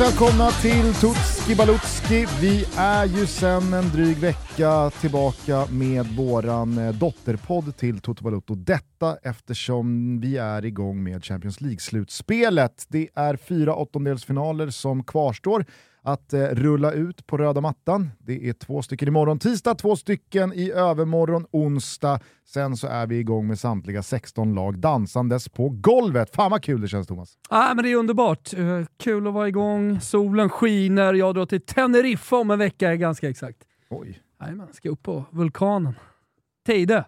Varmt välkomna till Tutski Balutski. Vi är ju sedan en dryg vecka tillbaka med våran eh, dotterpodd till Toto Balutto. Detta eftersom vi är igång med Champions League-slutspelet. Det är fyra åttondelsfinaler som kvarstår att eh, rulla ut på röda mattan. Det är två stycken imorgon tisdag, två stycken i övermorgon onsdag. Sen så är vi igång med samtliga 16 lag dansandes på golvet. Fan vad kul det känns Thomas! Ah, men det är underbart. Uh, kul att vara igång, solen skiner, jag drar till Teneriffa om en vecka ganska exakt. Oj. Jajamän, ska upp på vulkanen. Teide.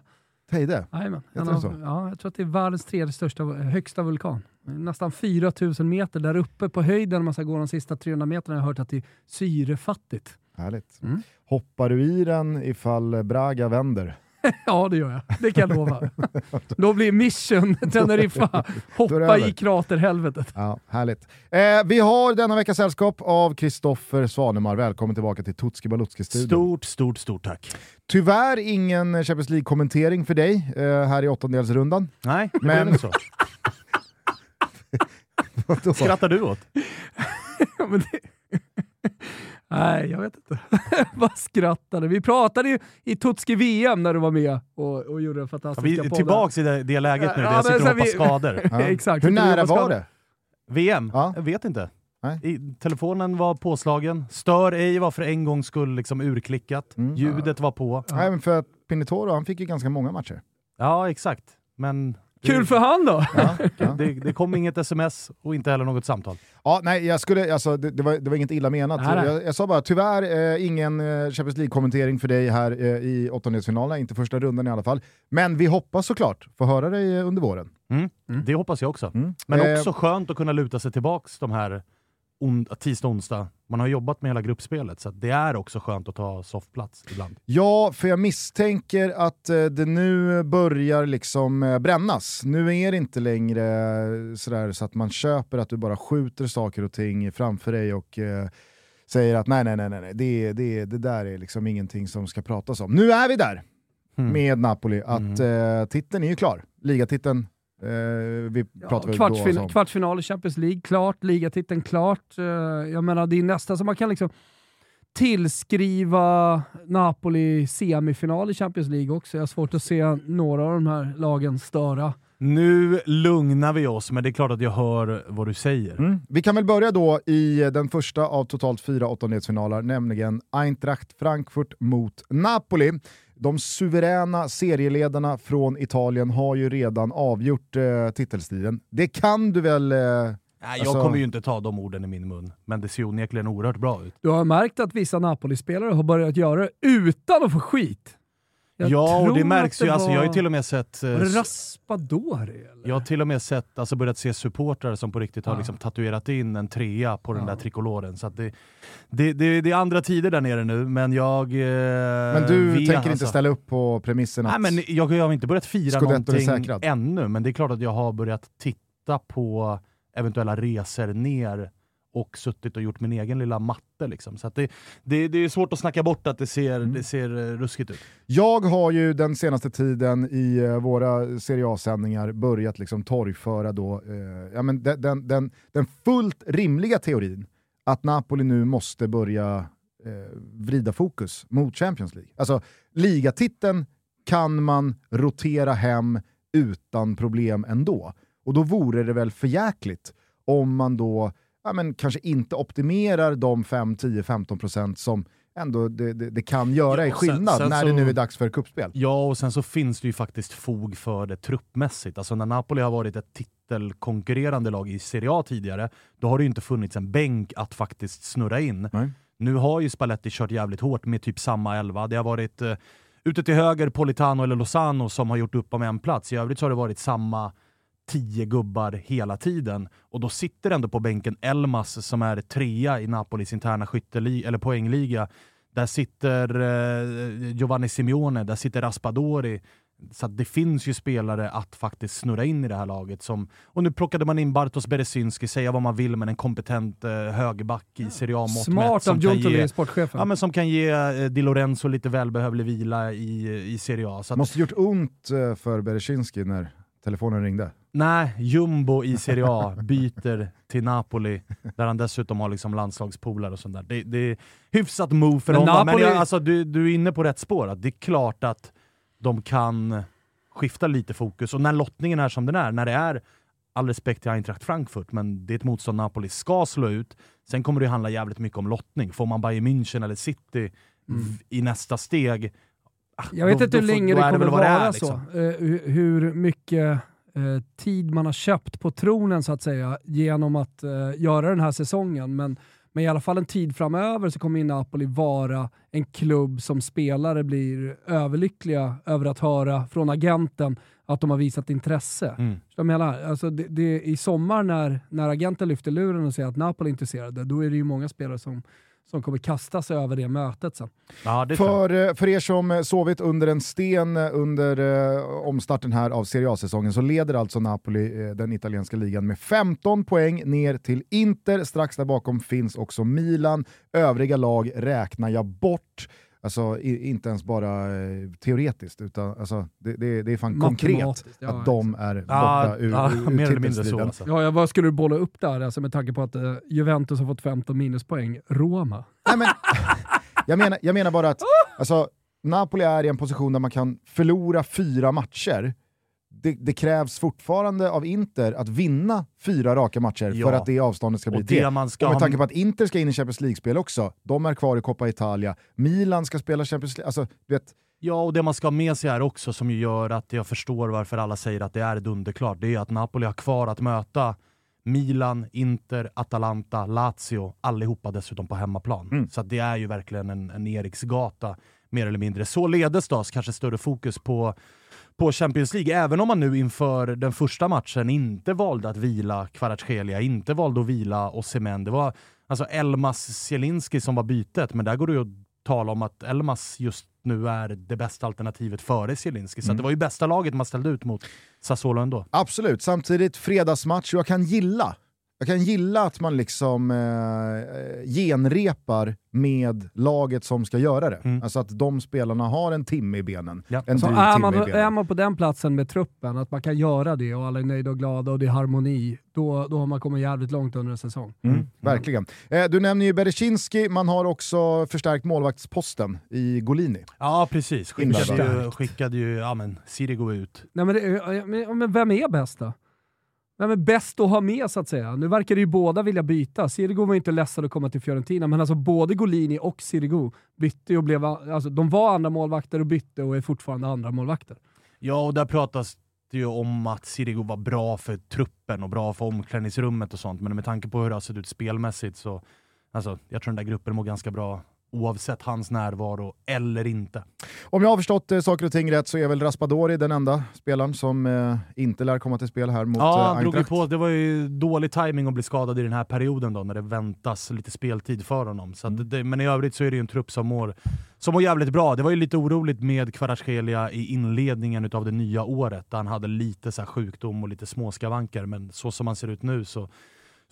Teide? Jajamän. Heter den så? Ja, jag tror att det är världens tredje största, högsta vulkan. Nästan 4000 meter där uppe på höjden, man ska gå de sista 300 meterna, jag har hört att det är syrefattigt. Härligt. Mm. Hoppar du i den ifall Braga vänder? ja, det gör jag. Det kan jag lova. Då blir mission Teneriffa. Hoppa i kraterhelvetet. Ja, härligt. Eh, vi har denna vecka sällskap av Kristoffer Svanemar. Välkommen tillbaka till Tutski Balutski-studion. Stort, stort, stort tack. Tyvärr ingen Champions League-kommentering för dig eh, här i åttondelsrundan. Nej, det Men... så. Skrattar du åt? men det... Nej, jag vet inte. Vad skrattade? Vi pratade ju i Tutski VM när du var med och, och gjorde den fantastiska ja, Vi är tillbaka i det, det läget nu, ja, där jag sitter och hoppar vi... skador. Ja. Exakt. Hur nära var det? VM? Ja. Jag vet inte. I, telefonen var påslagen, stör ej var för en gångs skull liksom urklickat, mm. ljudet var på. Nej, men för att Pinotoro, han fick ju ganska många matcher. Ja, exakt. Men Kul för han då! Ja, ja. Det, det, kom inget sms och inte heller något samtal. Ja, nej, jag skulle, alltså, det, det, var, det var inget illa menat. Jag, jag, sa bara tyvärr eh, ingen eh, Champions League-kommentering för dig här eh, i åttondelsfinalerna, inte första rundan i alla fall. Men vi hoppas såklart få höra dig under våren. Mm. Mm. Det hoppas jag också. Mm. Men eh, också skönt att kunna luta sig tillbaka de här on, tisdag, onsdag. Man har jobbat med hela gruppspelet, så det är också skönt att ta soffplats ibland. Ja, för jag misstänker att eh, det nu börjar liksom eh, brännas. Nu är det inte längre sådär så att man köper att du bara skjuter saker och ting framför dig och eh, säger att nej, nej, nej, nej, det, det, det där är liksom ingenting som ska pratas om. Nu är vi där mm. med Napoli, att mm. eh, titeln är ju klar. Ligatiteln Eh, vi ja, kvartsfin kvartsfinal i Champions League, klart. Ligatiteln, klart. Eh, jag menar, det är nästan så man kan liksom tillskriva Napoli semifinal i Champions League också. Jag har svårt att se några av de här lagen störa. Nu lugnar vi oss, men det är klart att jag hör vad du säger. Mm. Vi kan väl börja då i den första av totalt fyra åttondelsfinaler, nämligen Eintracht Frankfurt mot Napoli. De suveräna serieledarna från Italien har ju redan avgjort eh, titelstriden. Det kan du väl... Eh, Nej, jag alltså... kommer ju inte ta de orden i min mun, men det ser ju onekligen oerhört bra ut. Du har märkt att vissa Napoli-spelare har börjat göra det utan att få skit. Jag ja, och det märks det ju. Var... Alltså, jag har ju till och med sett... Eh, Raspadori? Eller? Jag har till och med sett, alltså, börjat se supportrar som på riktigt har liksom, tatuerat in en trea på ja. den där trikoloren. Så det, det, det, det, är andra tider där nere nu, men jag... Eh, men du vet, tänker alltså, inte ställa upp på premissen att... Nej, men jag, jag har inte börjat fira någonting ännu, men det är klart att jag har börjat titta på eventuella resor ner och suttit och gjort min egen lilla matte. Liksom. Så det, det, det, är svårt att snacka bort att det ser, mm. det ser eh, ruskigt ut. Jag har ju den senaste tiden i uh, våra Serie A-sändningar börjat liksom torgföra då, uh, ja, men den, den, den, den, fullt rimliga teorin att Napoli nu måste börja uh, vrida fokus mot Champions League. Alltså, ligatiteln kan man rotera hem utan problem ändå. Och då vore det väl förjäkligt om man då ja, men kanske inte optimerar de 5, 10, 15% som ändå det, det, det kan göra ja, i skillnad sen, sen när så, det nu är dags för kuppspel. Ja, och sen så finns det ju faktiskt fog för det truppmässigt. Alltså när Napoli har varit ett titelkonkurrerande lag i Serie A tidigare, då har det ju inte funnits en bänk att faktiskt snurra in. Nej. Nu har ju Spalletti kört jävligt hårt med typ samma elva. Det har varit eh, ute till höger Politano eller Lozano som har gjort upp om en plats. I övrigt så har det varit samma tio gubbar hela tiden. Och då sitter ändå på bänken Elmas som är trea i Napolis interna skytteliga, eller poängliga. Där sitter eh, Giovanni Simeone, där sitter Raspadori. Så det finns ju spelare att faktiskt snurra in i det här laget. Som, och nu plockade man in Bartosz Beresynski, säga vad man vill, men en kompetent eh, högerback i Serie A-mått Smart av Giuntoli, sportchefen. Ja, men som kan ge eh, Di Lorenzo lite välbehövlig vila i, i Serie A. Så att, Måste gjort ont eh, för Beresynski när telefonen ringde. Nej, jumbo i Serie A byter till Napoli, där han dessutom har liksom landslagspolare och sånt där. Det, det är hyfsat move för Men honom, Napoli- men jag, alltså, du, du är inne på rätt spår. Att det är klart att de kan skifta lite fokus, och när lottningen är som den är, när det är all respekt till Eintracht Frankfurt, men det är ett motstånd Napoli ska slå ut. Sen kommer det handla jävligt mycket om lottning. Får man Bayern München eller City v- i nästa steg, ah, Jag vet då- inte hur länge det kommer vad det vara är, så. liksom. Eh, hur- hur mycket eh, tid man har köpt på tronen så att säga genom att eh, göra den här säsongen. Men, men i alla fall en tid framöver så kommer Napoli vara en klubb som spelare blir överlyckliga över att höra från agenten att de har visat intresse. Mm. Jag menar, alltså det, det, I sommar när, när agenten lyfter luren och säger att Napoli är intresserade, då är det ju många spelare som, som kommer kasta sig över det mötet sen. Ja, det. För, eh, för er som eh, sovit under en sten eh, under eh, omstarten här av Serie A-säsongen så leder alltså Napoli eh, den italienska ligan med 15 poäng ner till Inter. Strax där bakom finns också Milan. Övriga lag räknar jag bort. Alltså i, inte ens bara eh, teoretiskt, utan alltså, det, det, det är fan konkret Matematiskt, ja, att de är borta Ja, ur, ja, ur, ur mer eller mindre så. Alltså. Ja, ja, vad skulle du bolla upp där alltså, med tanke på att eh, Juventus har fått 15 minuspoäng? Roma? Nej, men, jag, menar, jag menar bara att alltså, Napoli är i en position där man kan förlora fyra matcher. Det, det krävs fortfarande av Inter att vinna fyra raka matcher Ja. för att det avståndet ska bli Och det man ska Och med tanke på att Inter ska in i Champions League-spel också, de är kvar i Coppa Italia, Milan ska spela Champions League, alltså vet, Ja, och det man ska ha med sig här också som gör att jag förstår varför alla säger att det är dunderklart, det är att Napoli har kvar att möta Milan, Inter, Atalanta, Lazio, allihopa dessutom på hemmaplan. Mm. Så det är ju verkligen en, en Eriksgata, mer eller mindre. Således då, kanske större fokus på, på Champions League, även om man nu inför den första matchen inte valde att vila Kvaratskhelia, inte valde att vila Osimhen. Det var alltså Elmas Zielinski som var bytet, men där går det ju att tala om att Elmas just nu är det bästa alternativet före Zielinski. Så att det var ju bästa laget man ställde ut mot Sassuolo ändå. Absolut, samtidigt fredagsmatch jag kan gilla jag kan gilla att man liksom eh, genrepar med laget som ska göra det. Mm. Alltså att de spelarna har en timme i benen. Ja. En Så dryg är timme man, i benen. är man på den platsen med truppen, att man kan göra det och alla är nöjda och glada och det är harmoni, då, då har man kommit jävligt långt under en säsong. Mm, verkligen. Eh, du nämner ju Berezinski, man har också förstärkt målvaktsposten i Golini. Ja, precis. Skickade ju, skickade ju ja, men, Sirigo ut. Nej, men, det, ja, men vem är bäst då? Vem är bäst att ha med så att säga? Nu verkar det ju båda vilja byta. Sirigu var ju inte ledsen att komma till Fiorentina, men alltså både Golini och Sirigu bytte ju och blev, alltså, de var andra målvakter och bytte och är fortfarande andra målvakter. Ja, och där pratas det ju om att Sirigu var bra för truppen och bra för omklädningsrummet och sånt, men med tanke på hur det har sett ut spelmässigt så alltså, jag tror den där gruppen mår ganska bra oavsett hans närvaro eller inte. Om jag har förstått eh, saker och ting rätt så är väl Raspadori den enda spelaren som eh, inte lär komma till spel här mot Ja, eh, Eintracht. på. Det var ju dålig timing att bli skadad i den här perioden då, när det väntas lite speltid för honom. Så att det, men i övrigt så är det ju en trupp som mår, som mår jävligt bra. Det var ju lite oroligt med Kvaratskhelia i inledningen av det nya året, där han hade lite så här sjukdom och lite småskavanker, men så som han ser ut nu så,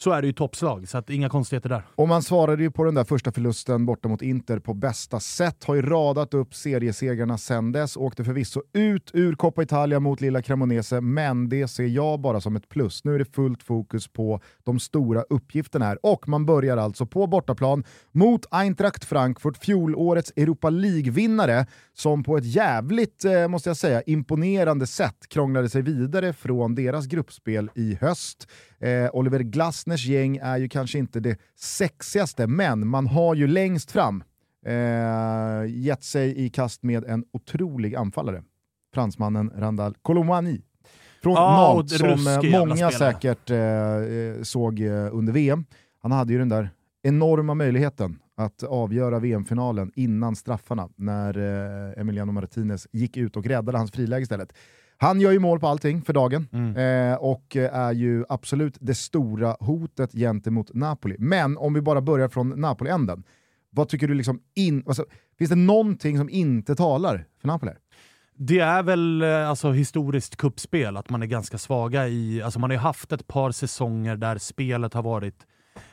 så är det ju toppslag, så att inga konstigheter där. Och man svarade ju på den där första förlusten borta mot Inter på bästa sätt, har ju radat upp seriesegrarna sen dess, åkte förvisso ut ur Coppa Italia mot lilla Cremonese, men det ser jag bara som ett plus. Nu är det fullt fokus på de stora uppgifterna här. Och man börjar alltså på bortaplan mot Eintracht Frankfurt, fjolårets Europa League-vinnare, som på ett jävligt, eh, måste jag säga, imponerande sätt krånglade sig vidare från deras gruppspel i höst. Eh, Oliver Glasners gäng är ju kanske inte det sexigaste, men man har ju längst fram eh, gett sig i kast med en otrolig anfallare. Fransmannen Randall Colomani. Från och Nantes, som många säkert eh, eh, såg eh, under VM. Han hade ju den där enorma möjligheten att avgöra VM-finalen innan straffarna när eh, Emiliano Martinez gick ut och räddade hans friläge istället. Han gör ju mål på allting för dagen Mm. eh, och eh, är ju absolut det stora hotet gentemot Napoli. Men om vi bara börjar från Napoli-änden, vad tycker du liksom in, alltså, finns det någonting som inte talar för Napoli? Det är väl eh, alltså, historiskt kuppspel att man är ganska svaga i... Alltså, man har ju haft ett par säsonger där spelet har varit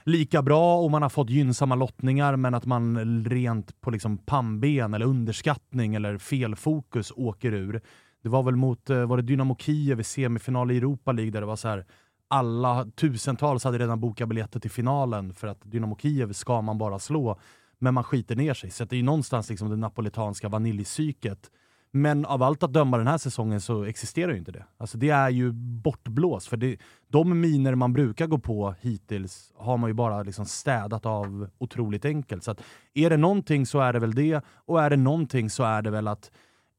lika bra och man har fått gynnsamma lottningar men att man rent på liksom pannben eller underskattning eller felfokus åker ur. Det var väl mot eh, var det Dynamo Kiev i semifinal i Europa League där det var så här alla tusentals hade redan bokat biljetter till finalen för att Dynamo Kiev ska man bara slå. Men man skiter ner sig. Så det är ju någonstans liksom det napolitanska vaniljpsyket. Men av allt att döma den här säsongen så existerar ju inte det. Alltså det är ju bortblåst. För det, de miner man brukar gå på hittills har man ju bara liksom städat av otroligt enkelt. Så att är det någonting så är det väl det. Och är det någonting så är det väl att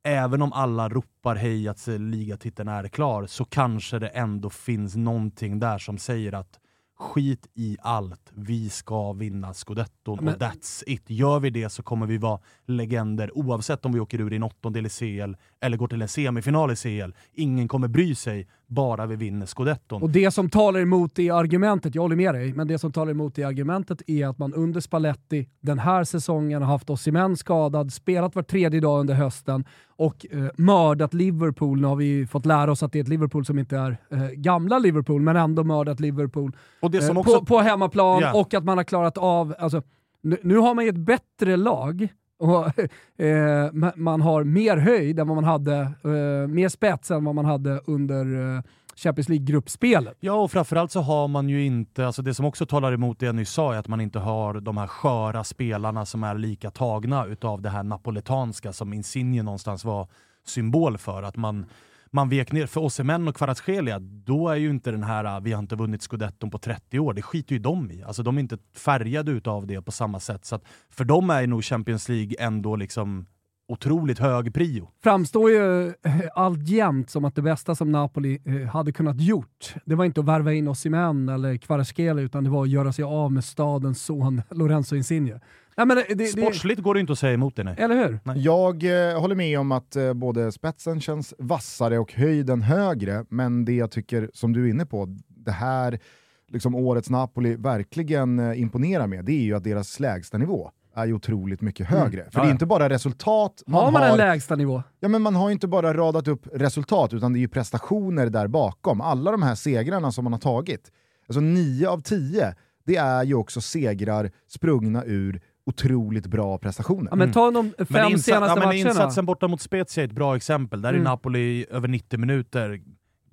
även om alla ropar hej att ligatiteln är klar, så kanske det ändå finns någonting där som säger att skit i allt, vi ska vinna scudetton och that's it. Gör vi det så kommer vi vara legender oavsett om vi åker ur i en åttondel i CL eller går till en semifinal i CL. Ingen kommer bry sig, bara vi vinner scudetton. Och det som talar emot det argumentet, jag håller med dig, men det som talar emot det argumentet är att man under Spalletti den här säsongen har haft Osimhen skadad, spelat var tredje dag under hösten och eh, mördat Liverpool. Nu har vi fått lära oss att det är ett Liverpool som inte är eh, gamla Liverpool, men ändå mördat Liverpool eh, också... på, på, hemmaplan yeah. och att man har klarat av... Alltså, nu, nu har man ju ett bättre lag och, eh, man har mer höjd än vad man hade, eh, mer spets än vad man hade under eh, Champions League-gruppspelet. Ja, och framförallt så har man ju inte, alltså det som också talar emot det jag nyss sa, är att man inte har de här sköra spelarna som är lika tagna utav det här napoletanska som Insigne någonstans var symbol för. Att man man vek ner. För Osimhen och Kvaratskhelia, då är ju inte den här “vi har inte vunnit scudetton på 30 år”, det skiter ju de i. Alltså de är inte färgade utav det på samma sätt. Så för dem är nog Champions League ändå liksom otroligt hög prio. Framstår ju eh, alltjämt som att det bästa som Napoli eh, hade kunnat gjort, det var inte att värva in Osimhen eller Kvaratskhelia, utan det var att göra sig av med stadens son Lorenzo Insigne. Nej, men det, det, Sportsligt går det inte att säga emot det. Nej. Eller hur? Nej. Jag eh, håller med om att eh, både spetsen känns vassare och höjden högre, men det jag tycker, som du är inne på, det här liksom årets Napoli verkligen eh, imponerar med, det är ju att deras lägsta nivå är ju otroligt mycket mm. högre. Mm. För ja, det är inte bara resultat man har. man har, en lägsta nivå? Ja, men man har inte bara radat upp resultat, utan det är ju prestationer där bakom. Alla de här segrarna som man har tagit, alltså nio av tio, det är ju också segrar sprungna ur otroligt bra prestationer. Ja, men ta de fem men senaste ja, men matcherna. Insatsen borta mot Spezia är ett bra exempel. Där mm. är Napoli över 90 minuter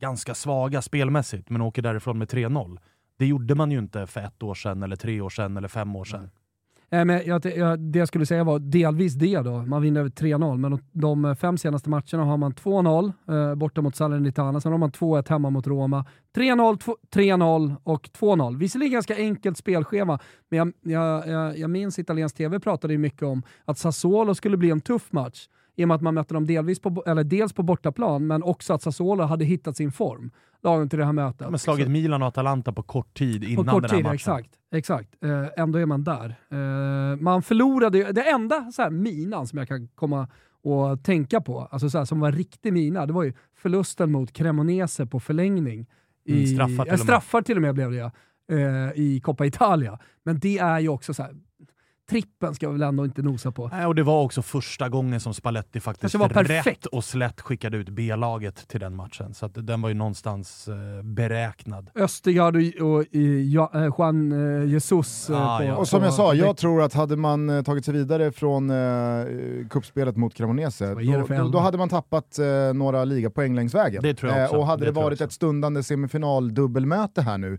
ganska svaga spelmässigt, men åker därifrån med 3-0. Det gjorde man ju inte för ett år sedan, eller tre år sedan, eller fem år sedan. Mm. Eh, men jag, jag, det jag skulle säga var delvis det då. Man vinner över 3-0, men de, de, eh, fem senaste matcherna har man 2-0 eh, borta mot Salernitana, sen har man 2-1 hemma mot Roma. 3-0, 3-0 och 2-0. Visserligen ganska enkelt spelschema, men jag, jag, jag, jag minns italiensk TV pratade ju mycket om att Sassuolo skulle bli en tuff match i och med att man mötte dem delvis på, eller dels på bortaplan, men också att Sassuolo hade hittat sin form lagen till det här mötet. Men slagit så. Milan och Atalanta på kort tid innan på kort den här tid, matchen. Exakt, exakt. Eh, ändå är man där. Eh, man förlorade det enda så här, minan som jag kan komma och tänka på, alltså så här, som var riktig mina, det var ju förlusten mot Cremonese på förlängning. Mm, I, mm, straffar, till äh, straffar till och med blev det eh, i Coppa Italia. Men det är ju också så här, trippen ska vi väl ändå inte nosa på. Nej, och det var också första gången som Spalletti faktiskt var rätt och slätt skickade ut B-laget till den matchen. Så den var ju någonstans eh, beräknad. Östergaard och, och ja, eh, Juan eh, Jesus. Eh, ah, på, ja. Och som jag sa, jag tror att hade man eh, tagit sig vidare från eh, kuppspelet mot Cremonese, då, då, då, hade man tappat eh, några ligapoäng längs vägen. Det tror jag också. och hade det, det varit ett stundande semifinal-dubbelmöte här nu,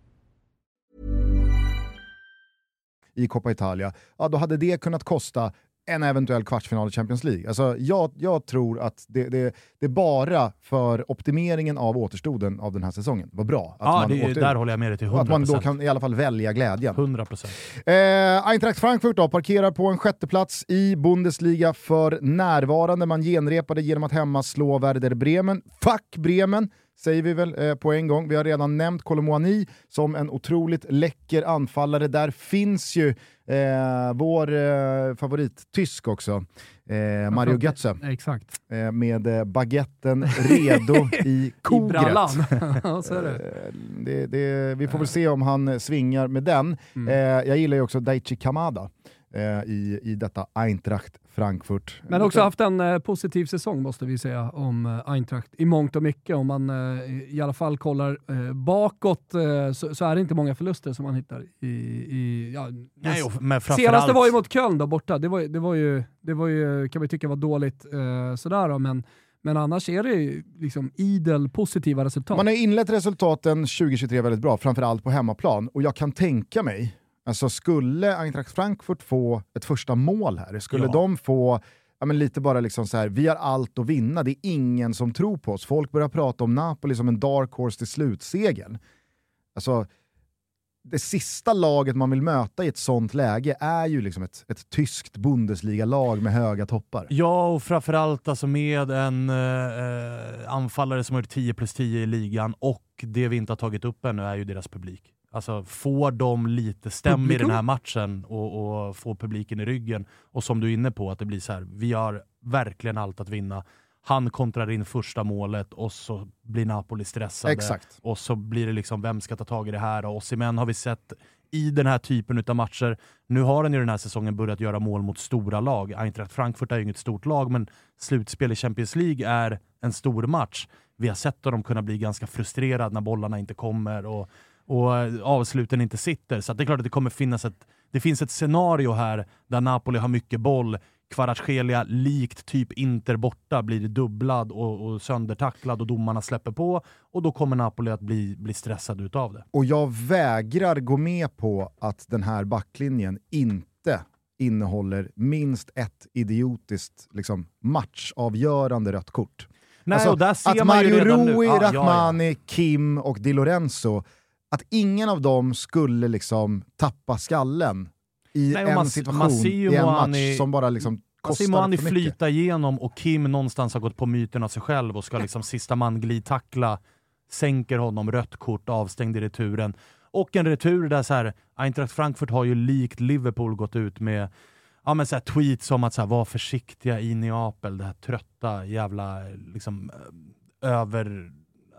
I Coppa Italia, ja, då hade det kunnat kosta en eventuell kvartsfinal i Champions League. Alltså, jag, jag tror att det, det, det bara för optimeringen av återstoden av den här säsongen var bra. Att ja, man det, åter, där håller jag med dig till 100%. Att man då kan i alla fall välja glädjen. 100%. Eh, Eintracht Frankfurt då, parkerar på en sjätteplats i Bundesliga för närvarande. Man genrepade genom att hemma slå Werder Bremen. Fuck Bremen! Säger vi väl eh, på en gång. Vi har redan nämnt Kolomoani som en otroligt läcker anfallare. Där finns ju eh, vår eh, favorit-tysk också, eh, Mario Götze. Exakt. Eh, med eh, baguetten redo i kogret. det. Det. Vi får väl se om han svingar med den. Mm. Jag gillar ju också Daichi Kamada eh, i, i detta Eintracht Frankfurt. Men också haft en eh, positiv säsong måste vi säga om eh, Eintracht i mångt och mycket. Om man eh, i alla fall kollar eh, bakåt eh, så, så, är det inte många förluster som man hittar i... i ja, Nej, och, men senaste var ju mot Köln då borta. Det var, det var, ju, det var ju, kan vi tycka var dåligt eh, sådär då, men men annars är det ju liksom idel positiva resultat. Man har inlett resultaten 2023 väldigt bra, framförallt på hemmaplan. Och jag kan tänka mig Alltså skulle Eintracht Frankfurt få ett första mål här, skulle ja. de få ja, men lite bara liksom så här, vi har allt att vinna, det är ingen som tror på oss. Folk börjar prata om Napoli som en dark horse till slutsegern. Alltså, det sista laget man vill möta i ett sånt läge är ju liksom ett, ett tyskt Bundesliga-lag med höga toppar. Ja, och framförallt alltså med en eh, anfallare som har gjort 10 plus 10 i ligan och det vi inte har tagit upp ännu är ju deras publik. Alltså får de lite stäm i den här matchen och, och får publiken i ryggen, och som du är inne på, att det blir så här, vi har verkligen allt att vinna. Han kontrar in första målet och så blir Napoli stressade. Exakt. Och så blir det liksom, vem ska ta tag i det här? Och Osimhen har vi sett i den här typen av matcher. Nu har han ju den här säsongen börjat göra mål mot stora lag. Eintracht Frankfurt är ju inget stort lag, men slutspel i Champions League är en stor match. Vi har sett dem kunna bli ganska frustrerade när bollarna inte kommer. Och och avsluten inte sitter. Så det är klart att det kommer finnas ett, det finns ett scenario här där Napoli har mycket boll, Kvaratskhelia likt typ Inter borta blir dubblad och, och söndertacklad och domarna släpper på och då kommer Napoli att bli, bli stressad utav det. Och jag vägrar gå med på att den här backlinjen inte innehåller minst ett idiotiskt liksom, matchavgörande rött kort. Nej, alltså, och där ser att Mario Rui, nu. Ah, Rahmani, ja, ja. Kim och Di Lorenzo att ingen av dem skulle liksom tappa skallen i Nej, en man, situation, man i en match som bara liksom kostar Man för mycket. flyta igenom och Kim någonstans har gått på myten av sig själv och ska liksom sista man glidtackla, sänker honom, rött kort, avstängd i returen. Och en retur där så här, Eintracht Frankfurt har ju likt Liverpool gått ut med ja, men så här, tweets om att så här, var försiktiga i Neapel, det här trötta jävla liksom, över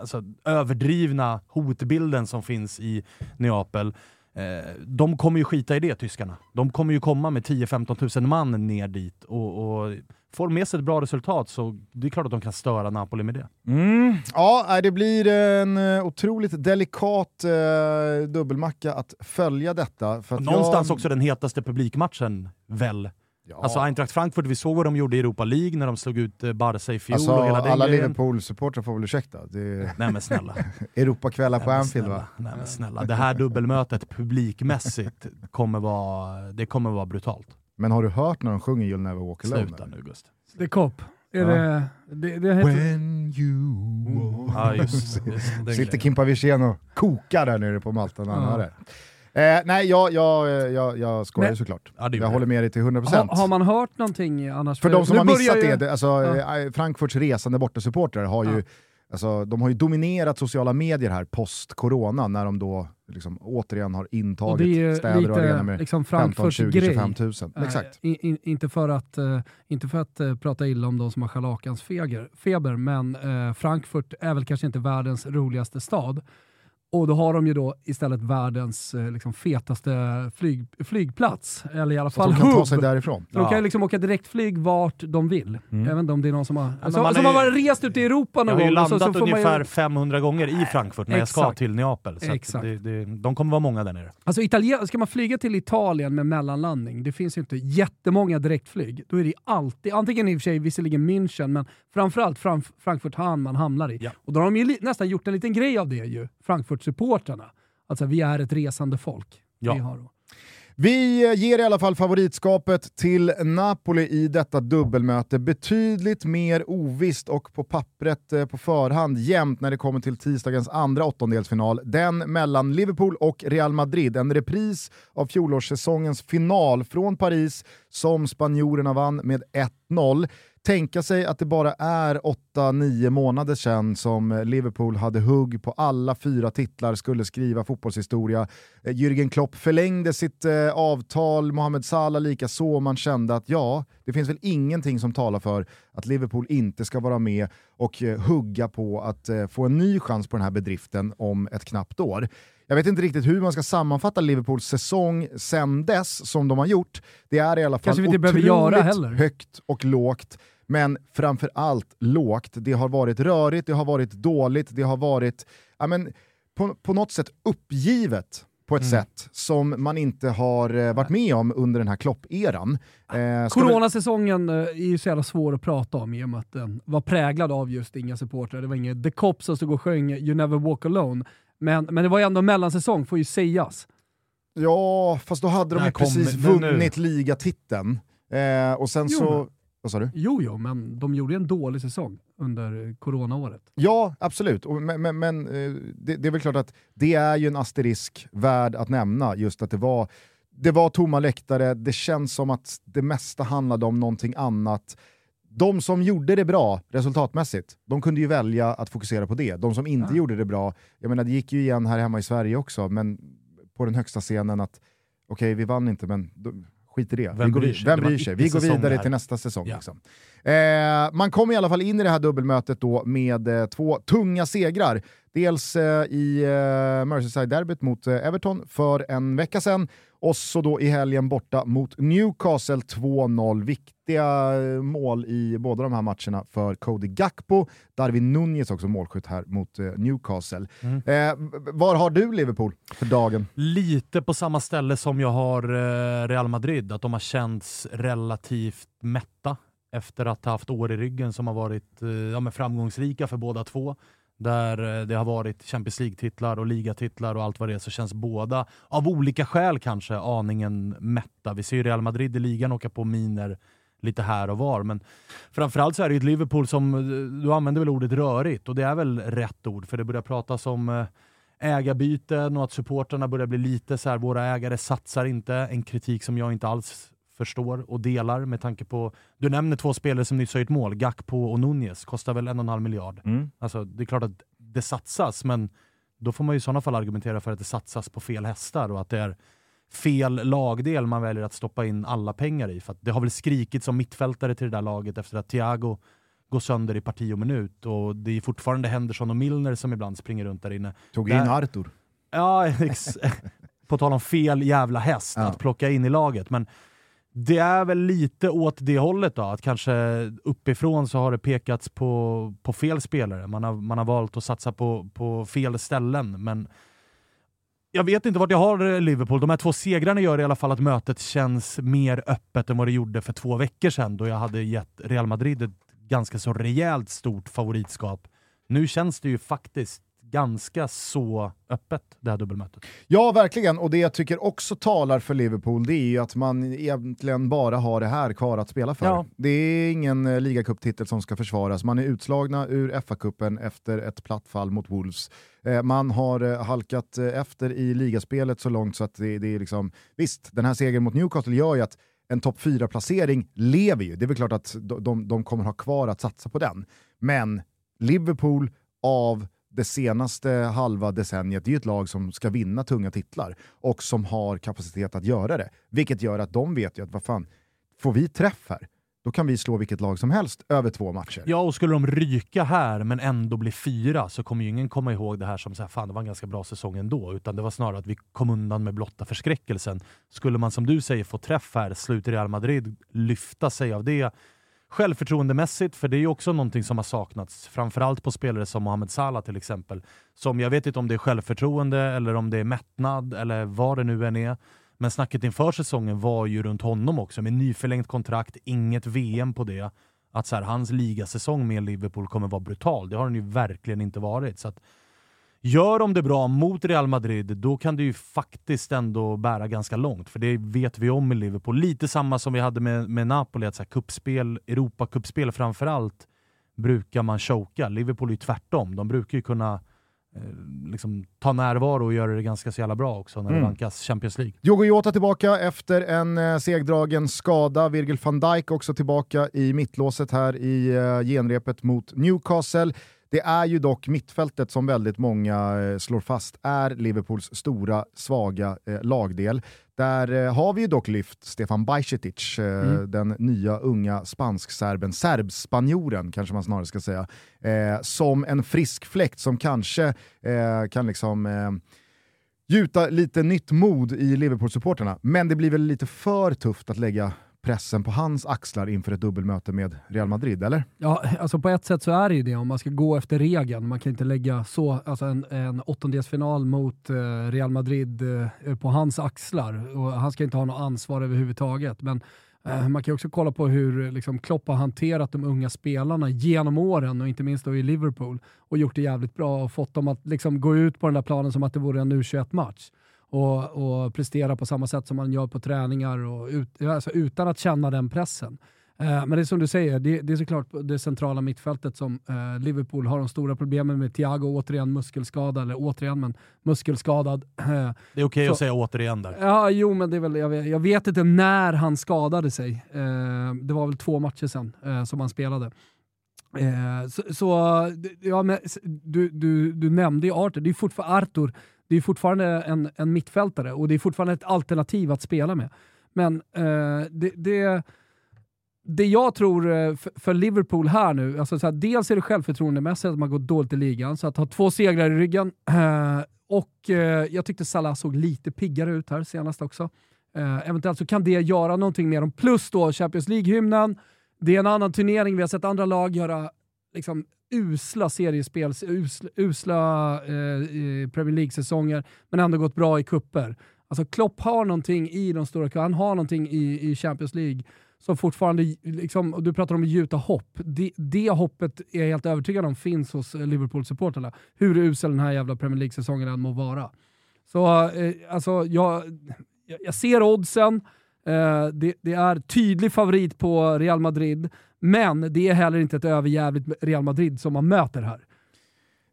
alltså, överdrivna hotbilden som finns i Neapel. Eh, de kommer ju skita i det, tyskarna. De kommer ju komma med 10-15 tusen man ner dit och, och får med sig ett bra resultat så det är klart att de kan störa Napoli med det. Mm. Ja, det blir en eh, otroligt delikat eh, dubbelmacka att följa detta. För att Någonstans jag... också den hetaste publikmatchen, väl? Ja. Alltså Eintracht Frankfurt, vi såg vad de gjorde i Europa League när de slog ut eh, Barca i fjol alltså, och hela den Alla. Liverpool-supportrar får väl ursäkta. Det är... Nej men snälla. Europakvällar på Anfield va? Nej men snälla. Det här dubbelmötet publikmässigt kommer vara, det kommer vara brutalt. Men har du hört när de sjunger You'll never walk alone? Sluta nu Gust. Det är kopp. Är Ja. det, det, det heter... When you walk... Ja just, just Sitter. Kimpa Wirsén och kokar där nere på Malta när han Ja. hör det. Eh, nej, jag, jag, jag, jag skojar Men- såklart. Ja, jag håller med dig till 100%. Har, har man hört någonting annars? För de som har missat ju- det, alltså, Ja. eh, Frankfurts resande bortasupportrar har ju Ja. Alltså, de har ju dominerat sociala medier här post-corona när de då liksom återigen har Och det är intagit ju städer och arenor med liksom 15, Frankfurts 20, grej. 25 000. Eh, Exakt. in, in, inte för att, eh, inte för att eh, prata illa om de som har scharlakans feger- feber, men eh, Frankfurt är väl kanske inte världens roligaste stad. Och då har de ju då istället världens eh, liksom, fetaste flyg, flygplats, eller i alla Så fall att de kan ta hubb. sig därifrån. Så de kan ju liksom åka direktflyg vart de vill. Mm. Jag vet inte om det är någon som har, som, man som har ju- varit rest ut i Europa Jag någon har ju gång. och så- landat så får man ju- ungefär 500 gånger i Frankfurt när jag ska Exakt. till Neapel. Så att Exakt. det, det, de kommer vara många där nere. Alltså Italien, ska man flyga till Italien med mellanlandning, det finns ju inte jättemånga direktflyg. Då är det alltid, antingen i och för sig visserligen München, men framförallt Fram- Frankfurt han man hamnar i. Ja. Och då har de ju li- nästan gjort en liten grej av det ju, Frankfurt-supportrarna. Alltså vi är ett resande folk. Ja. Vi har då. Vi ger i alla fall favoritskapet till Napoli i detta dubbelmöte. Betydligt mer ovisst och på pappret eh, på förhand jämnt när det kommer till tisdagens andra åttondelsfinal. Den mellan Liverpool och Real Madrid. En repris av fjolårssäsongens final från Paris som spanjorerna vann med 1-0 tänka sig att det bara är 8-9 månader sedan som Liverpool hade hugg på alla fyra titlar, skulle skriva fotbollshistoria. Eh, Jürgen Klopp förlängde sitt eh, avtal, Mohamed Salah lika så man kände att ja, det finns väl ingenting som talar för att Liverpool inte ska vara med och eh, hugga på att eh, få en ny chans på den här bedriften om ett knappt år. Jag vet inte riktigt hur man ska sammanfatta Liverpools säsong sen dess som de har gjort. Det är i alla fall otroligt högt och lågt men framför allt lågt. Det har varit rörigt, det har varit dåligt, det har varit ja, men, på, på något sätt uppgivet på ett mm. sätt som man inte har eh, varit med om under den här Klopp-eran. Eh, Coronasäsongen eh, är ju så jävla svår att prata om i och med att den var präglad av just inga supportrar. Det var ingen The Cop som stod och sjöng You Never Walk Alone. Men, men det var ju ändå mellansäsong, får ju sägas. Ja, fast då hade de ju precis vunnit ligatiteln. Eh, och sen jo, så... Vad sa du? Jo, jo, men de gjorde en dålig säsong under coronaåret. Ja, absolut. Men, men, men eh, det, det, är väl klart att det är ju en asterisk värd att nämna, just att det var, det var tomma läktare, det känns som att det mesta handlade om någonting annat. De som gjorde det bra resultatmässigt, de kunde ju välja att fokusera på det. De som inte ja. gjorde det bra, jag menar det gick ju igen här hemma i Sverige också, men på den högsta scenen att okej, vi vann inte, men skit i det. Vem, vi bryr, sig? Vem bryr sig? Vi går vidare till nästa säsong. Ja. Liksom. Eh, man kom i alla fall in i det här dubbelmötet då med eh, två tunga segrar. Dels eh, i eh, Merseyside-derbyt mot eh, Everton för en vecka sedan och så då i helgen borta mot Newcastle 2-0. Viktiga eh, mål i båda de här matcherna för Cody Gakpo. Darwin Nunez också målskytt här mot eh, Newcastle. Mm. Eh, var har du Liverpool för dagen? Lite på samma ställe som jag har eh, Real Madrid, att de har känts relativt mätta efter att ha haft år i ryggen som har varit ja, framgångsrika för båda två där det har varit Champions League-titlar och ligatitlar och allt vad det är, så känns båda, av olika skäl kanske, aningen mätta. Vi ser ju Real Madrid i ligan åka på miner lite här och var, men framförallt så är det ett Liverpool som, du använder väl ordet rörigt, och det är väl rätt ord, för det börjar pratas om eh, ägarbyten och att supporterna börjar bli lite så här, våra ägare satsar inte, en kritik som jag inte alls förstår och delar med tanke på... Du nämner två spelare som nyss har gjort mål, Gakpo och Nunez, kostar väl en och en halv miljard. Mm. Alltså, det är klart att det satsas, men då får man ju i sådana fall argumentera för att det satsas på fel hästar och att det är fel lagdel man väljer att stoppa in alla pengar i. För det har väl skrikits som mittfältare till det där laget efter att Thiago går sönder i parti och minut och det är fortfarande Henderson och Milner som ibland springer runt där inne. Tog in Artur. Ja, på tal om fel jävla häst ja. att plocka in i laget. Men det är väl lite åt det hållet då, att kanske uppifrån så har det pekats på, på fel spelare. Man har, man har valt att satsa på, på fel ställen, men jag vet inte vart jag har eh, Liverpool. De här två segrarna gör i alla fall att mötet känns mer öppet än vad det gjorde för två veckor sedan då jag hade gett Real Madrid ett ganska så rejält stort favoritskap. Nu känns det ju faktiskt ganska så öppet, det här dubbelmötet. Ja, verkligen. Och det jag tycker också talar för Liverpool, det är ju att man egentligen bara har det här kvar att spela för. Ja. Det är ingen eh, ligacuptitel som ska försvaras. Man är utslagna ur FA-cupen efter ett platt fall mot Wolves. Eh, man har eh, halkat efter i ligaspelet så långt så att det, det är liksom... Visst, den här segern mot Newcastle gör ju att en topp 4-placering lever ju. Det är väl klart att de, de, de kommer ha kvar att satsa på den. Men Liverpool av det senaste halva decenniet, det är ett lag som ska vinna tunga titlar och som har kapacitet att göra det. Vilket gör att de vet ju att vad fan, får vi träff här, då kan vi slå vilket lag som helst över två matcher. Ja, och skulle de ryka här men ändå bli fyra så kommer ju ingen komma ihåg det här som så här, fan det var en ganska bra säsong ändå, utan det var snarare att vi kom undan med blotta förskräckelsen. Skulle man som du säger få träff här, sluta Real Madrid, lyfta sig av det, självförtroendemässigt, för det är ju också någonting som har saknats. Framförallt på spelare som Mohamed Salah till exempel. Som jag vet inte om det är självförtroende eller om det är mättnad eller vad det nu än är. Men snacket inför säsongen var ju runt honom också, med nyförlängt kontrakt, inget VM på det. Att så här, hans ligasäsong med Liverpool kommer vara brutal. Det har den ju verkligen inte varit. Så att Gör de det bra mot Real Madrid, då kan det ju faktiskt ändå bära ganska långt. För det vet vi om i Liverpool. Lite samma som vi hade med, med Napoli, att så här, kuppspel, Europacupspel framförallt, brukar man choka. Liverpool är ju tvärtom. De brukar ju kunna eh, liksom, ta närvaro och göra det ganska så jävla bra också när mm. det vankas Champions League. Diogo Jota tillbaka efter en eh, segdragen skada. Virgil van Dijk också tillbaka i mittlåset här i eh, genrepet mot Newcastle. Det är ju dock mittfältet som väldigt många eh, slår fast är Liverpools stora, svaga eh, lagdel. Där eh, har vi ju dock lyft Stefan Bajcetic, eh, mm. den nya unga spansk-serben, serbspanjoren kanske man snarare ska säga, som en frisk fläkt som kanske kan liksom gjuta lite nytt mod i Liverpool-supporterna. Men det blir väl lite för tufft att lägga pressen på hans axlar inför ett dubbelmöte med Real Madrid, eller? Ja, alltså på ett sätt så är det ju det om man ska gå efter regeln. Man kan inte lägga så, alltså en, en åttondelsfinal mot eh, Real Madrid eh, på hans axlar och han ska inte ha något ansvar överhuvudtaget. Men eh, man kan också kolla på hur liksom, Klopp har hanterat de unga spelarna genom åren och inte minst då i Liverpool och gjort det jävligt bra och fått dem att liksom, gå ut på den där planen som att det vore en U21-match och, och prestera på samma sätt som man gör på träningar och ut, alltså utan att känna den pressen. Eh, men det är som du säger, det, det är såklart det centrala mittfältet som eh, Liverpool har de stora problemen med. Thiago återigen muskelskadad, eller återigen men muskelskadad. Det är okej okay att säga återigen där. Ja, jo men det är väl, jag vet, jag vet inte när han skadade sig. Eh, det var väl två matcher sedan eh, som han spelade. Eh, så, så, ja, men, du, du, du nämnde ju Arthur, det är fortfarande Arthur det är fortfarande en, en mittfältare och det är fortfarande ett alternativ att spela med. Men eh, det, det, det jag tror eh, för Liverpool här nu, alltså så här, dels är det självförtroendemässigt att man går dåligt i ligan, så att ha två segrar i ryggen. Eh, och eh, jag tyckte Salah såg lite piggare ut här senast också. Eh, eventuellt så kan det göra någonting med dem. Plus då Champions League-hymnen. Det är en annan turnering, vi har sett andra lag göra liksom, usla seriespel, usla, usla eh, Premier League-säsonger, men ändå gått bra i kupper. Alltså Klopp har någonting i de stora han har någonting i, i Champions League som fortfarande, liksom, du pratar om att gjuta hopp. Det, det hoppet är jag helt övertygad om finns hos eh, Liverpool-supporterna. Hur usel den här jävla Premier League-säsongen än må vara. Så eh, alltså, jag, jag ser oddsen, eh, Eh, det, det, är tydlig favorit på Real Madrid, men det är heller inte ett överjävligt Real Madrid som man möter här.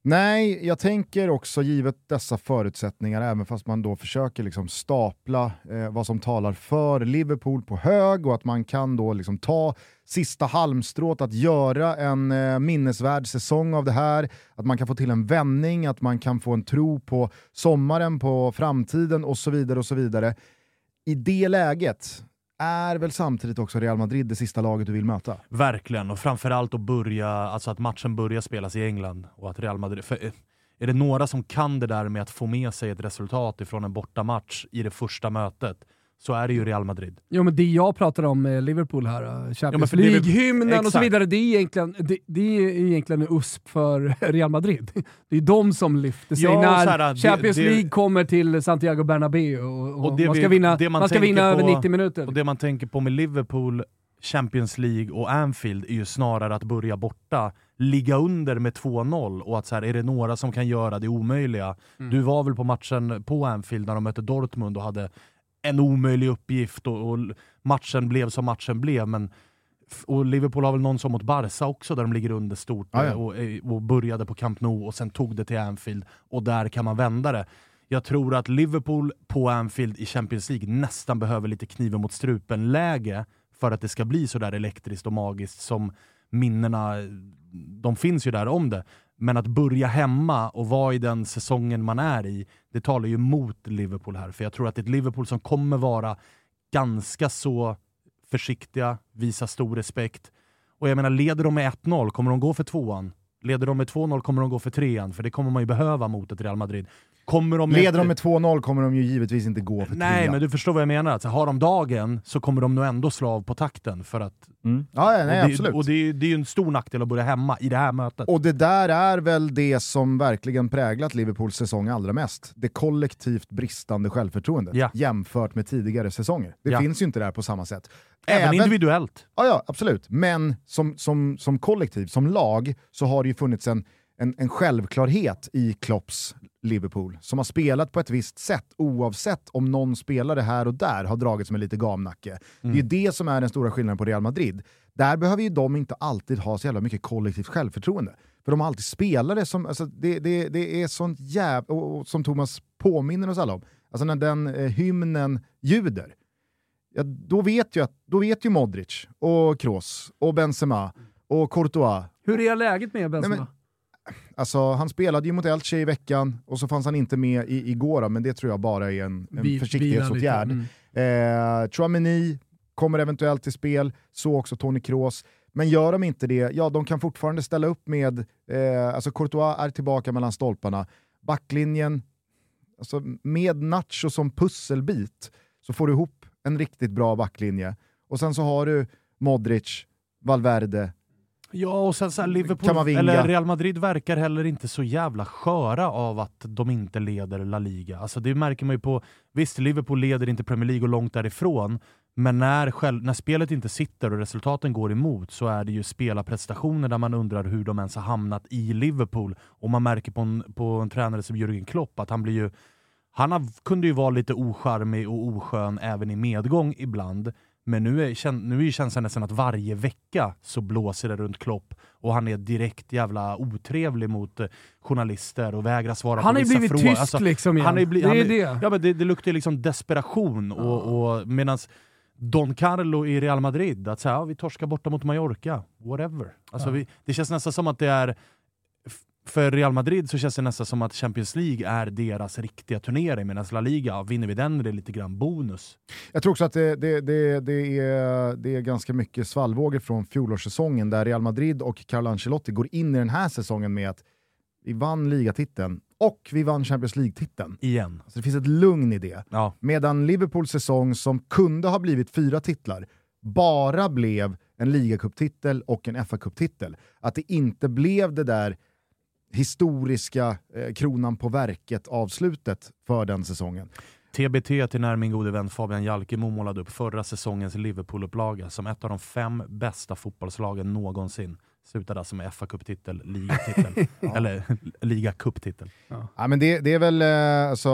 Nej, jag tänker också givet dessa förutsättningar, även fast man då försöker liksom stapla eh, vad som talar för Liverpool på hög och att man kan då liksom ta sista halmstrået att göra en eh, minnesvärd säsong av det här, att man kan få till en vändning, att man kan få en tro på sommaren, på framtiden och så vidare. och så vidare. I det läget är väl samtidigt också Real Madrid det sista laget du vill möta? Verkligen, och framförallt att börja, alltså att matchen börjar spelas i England och att Real Madrid... För eh, är det några som kan det där med att få med sig ett resultat ifrån en bortamatch i det första mötet, så är det ju Real Madrid. Jo men det jag pratar om med Liverpool här, uh, Champions ja, League-hymnen och så vidare, det är, egentligen, det, det är egentligen en USP för Real Madrid. Det är de som lyfter sig ja, när här, Champions det, League kommer till Santiago Bernabéu och, och, och man ska vinna, man man ska vinna på, över 90 minuter. Och det man tänker på med Liverpool, Champions League och Anfield är ju snarare att börja borta, ligga under med 2-0 och att så här, är det några som kan göra det omöjliga? Mm. Du var väl på matchen på Anfield när de mötte Dortmund och hade en omöjlig uppgift och, och, matchen blev som matchen blev. Men, och Liverpool har väl någon som mot Barca också, där de ligger under stort ah, ja. och, eh, och, började på Camp Nou och sen tog det till Anfield och där kan man vända det. Jag tror att Liverpool på Anfield i Champions League nästan behöver lite kniven mot strupen-läge för att det ska bli så där elektriskt och magiskt som minnena, de finns ju där om det. Men att börja hemma och vara i den säsongen man är i, det talar ju mot Liverpool här. För jag tror att det är ett Liverpool som kommer vara ganska så försiktiga, visa stor respekt. Och jag menar, leder de med 1-0, kommer de gå för tvåan? Leder de med 2-0 kommer de gå för trean, för det kommer man ju behöva mot ett Real Madrid. Kommer de. Leder de med 2-0 kommer de ju givetvis inte gå för Nej, trea. men du förstår vad jag menar. Alltså, har de dagen så kommer de nog ändå slå av på takten. För att, mm. ja, nej, och det, absolut. Och det, det är ju en stor nackdel att börja hemma i det här mötet. Och det där är väl det som verkligen präglat Liverpools säsong allra mest. Det kollektivt bristande självförtroendet ja. jämfört med tidigare säsonger. Det ja. finns ju inte där på samma sätt. Även, Även individuellt. Ja, ja, absolut. Men som, som, som kollektiv, som lag, så har det ju funnits en en, en självklarhet i Klopps Liverpool, som har spelat på ett visst sätt oavsett om någon spelare här och där har dragits med lite gamnacke. Mm. Det är ju mm. det som är den stora skillnaden på Real Madrid. Där behöver ju de inte alltid ha så jävla mycket kollektivt självförtroende. För de har alltid spelare som, alltså det, det, det är sånt jävla, och, och, som Thomas påminner oss alla om, alltså när den eh, hymnen ljuder, ja, då, vet ju att, då vet ju Modric, och Kroos, och Benzema, och Courtois. Hur är läget med Benzema? Nej, men, Alltså, han spelade ju mot Elche i veckan och så fanns han inte med i, igår, men det tror jag bara är en, en försiktighetsåtgärd. Mm. Eh, Chouameni kommer eventuellt till spel, så också Toni Kroos. Men gör de inte det, ja de kan fortfarande ställa upp med, eh, alltså Courtois är tillbaka mellan stolparna, backlinjen, alltså med Nacho som pusselbit så får du ihop en riktigt bra backlinje. Och sen så har du Modric, Valverde, Ja, och sen så här, Liverpool, eller Real Madrid verkar heller inte så jävla sköra av att de inte leder La Liga. Alltså det märker man ju på, visst Liverpool leder inte Premier League och långt därifrån, men när, själv, när spelet inte sitter och resultaten går emot så är det ju spelarprestationer där man undrar hur de ens har hamnat i Liverpool. Och man märker på en, på en tränare som Jürgen Klopp att han blir ju han har, kunde ju vara lite ocharmig och oskön även i medgång ibland. Men nu är, nu är känslan nästan att varje vecka så blåser det runt Klopp och han är direkt jävla otrevlig mot eh, journalister och vägrar svara han på vissa frågor. Han har blivit tyst alltså, liksom igen. Det är det. Ja, men det, det luktar liksom desperation. Och, och medans Don Carlo i Real Madrid, att säga ja, vi torskar borta mot Mallorca, whatever. Alltså, ja. vi, det känns nästan som att det är för Real Madrid så känns det nästan som att Champions League är deras riktiga turnering, medan La Liga, vinner vi den är det lite grann bonus. Jag tror också att det, det, det, det, är, det är ganska mycket svallvågor från fjolårssäsongen där Real Madrid och Carlo Ancelotti går in i den här säsongen med att vi vann ligatiteln och vi vann Champions League-titeln. Igen. Så det finns ett lugn i det. Ja. Medan Liverpools säsong, som kunde ha blivit fyra titlar, bara blev en ligacuptitel och en FA-cuptitel. Att det inte blev det där historiska eh, kronan på verket-avslutet för den säsongen. TBT till när min gode vän Fabian Jalkemo målade upp förra säsongens Liverpool-upplaga som ett av de fem bästa fotbollslagen någonsin. Slutade alltså med fa Cup-titel, ligatitel, ja. eller liga-cup-titel. Ja. ja. men det, det, är väl, eh, alltså,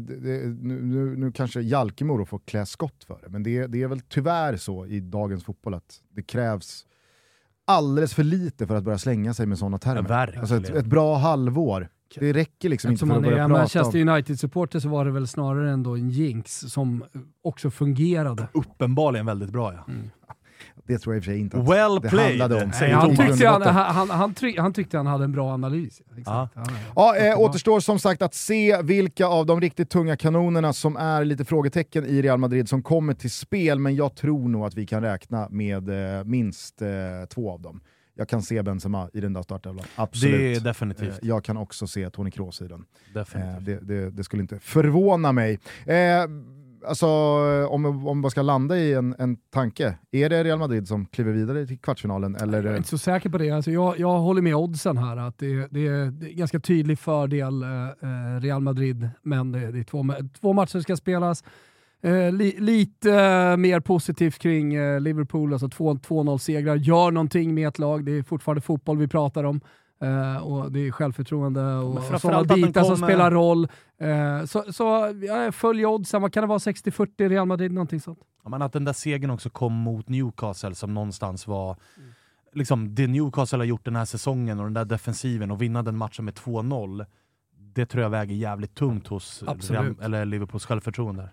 det, nu, nu, nu, kanske Jalkemo får klä skott för det, men det, det är väl tyvärr så i dagens fotboll att det krävs alldeles för lite för att börja slänga sig med sådana termer. Ja, alltså ett, ett, bra halvår. Det räcker liksom inte för att börja prata om... Manchester United-supporter så var det väl snarare ändå en jinx som också fungerade. Uppenbarligen väldigt bra ja. Mm. Det tror jag i och för sig inte att well det played. handlade om. Nej, han, tyckte han, han, han, tryck, han, tyckte han hade en bra analys. Ja. Ja, eh, återstår som sagt att se vilka av de riktigt tunga kanonerna som är lite frågetecken i Real Madrid som kommer till spel, men jag tror nog att vi kan räkna med eh, minst eh, två av dem. Jag kan se Benzema i den där startelvan, absolut. Det är definitivt. Eh, jag kan också se Toni Kroos i den. Definitivt. Eh, det, det, det, skulle inte förvåna mig. Eh, alltså, om, om man ska landa i en, en tanke, är det Real Madrid som kliver vidare till kvartsfinalen? Eller? Jag är inte så säker på det. Alltså, jag, jag håller med oddsen här, att det, det är, det är ganska tydlig fördel eh, Real Madrid, men det, det är två, två matcher ska spelas. Eh, li, lite eh, mer positivt kring eh, Liverpool, alltså 2-0-segrar. Gör någonting med ett lag, det är fortfarande fotboll vi pratar om. Uh, och det är självförtroende och sådana bitar som spelar roll. Uh, så så ja, följ oddsen, vad kan det vara, 60-40 Real Madrid, någonting sånt. Ja, men att den där segern också kom mot Newcastle som någonstans var mm. liksom, det Newcastle har gjort den här säsongen och den där defensiven och vinna den matchen med 2-0 det tror jag väger jävligt tungt hos Real, eller Liverpools självförtroende.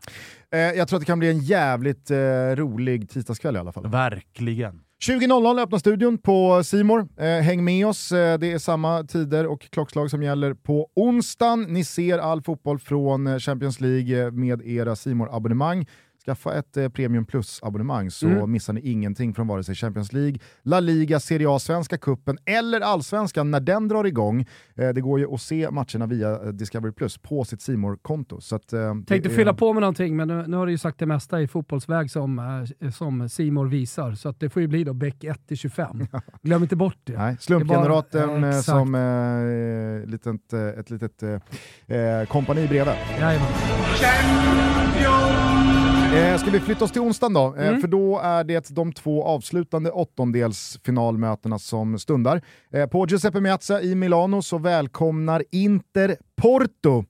Eh, jag tror att det kan bli en jävligt eh, rolig tisdagskväll i alla fall. Verkligen. 20.00 öppnar studion på Simor. Eh, häng med oss, eh, det är samma tider och klockslag som gäller på onsdagen. Ni ser all fotboll från eh, Champions League eh, med era simor abonnemang Skaffa ett eh, Premium Plus-abonnemang så mm. missar ni ingenting från vare sig Champions League, La Liga, Serie A, Svenska Kuppen eller Allsvenskan när den drar igång. Eh, det går ju att se matcherna via eh, Discovery Plus på sitt simor konto eh, Tänkte är... fylla på med någonting, men nu, nu, har du ju sagt det mesta i fotbollsväg som, eh, som Simor visar, så att det får ju bli då Beck 1 25. Glöm inte bort det. Nej, slumpgeneratorn bara, eh, som eh, litet, ett litet eh, kompani bredvid. Jajamän. Champion! Eh, ska vi flytta oss till onsdagen då? Eh, mm. För då är det de två avslutande åttondelsfinalmötena som stundar. Eh, på Giuseppe Meazza i Milano så välkomnar Inter Porto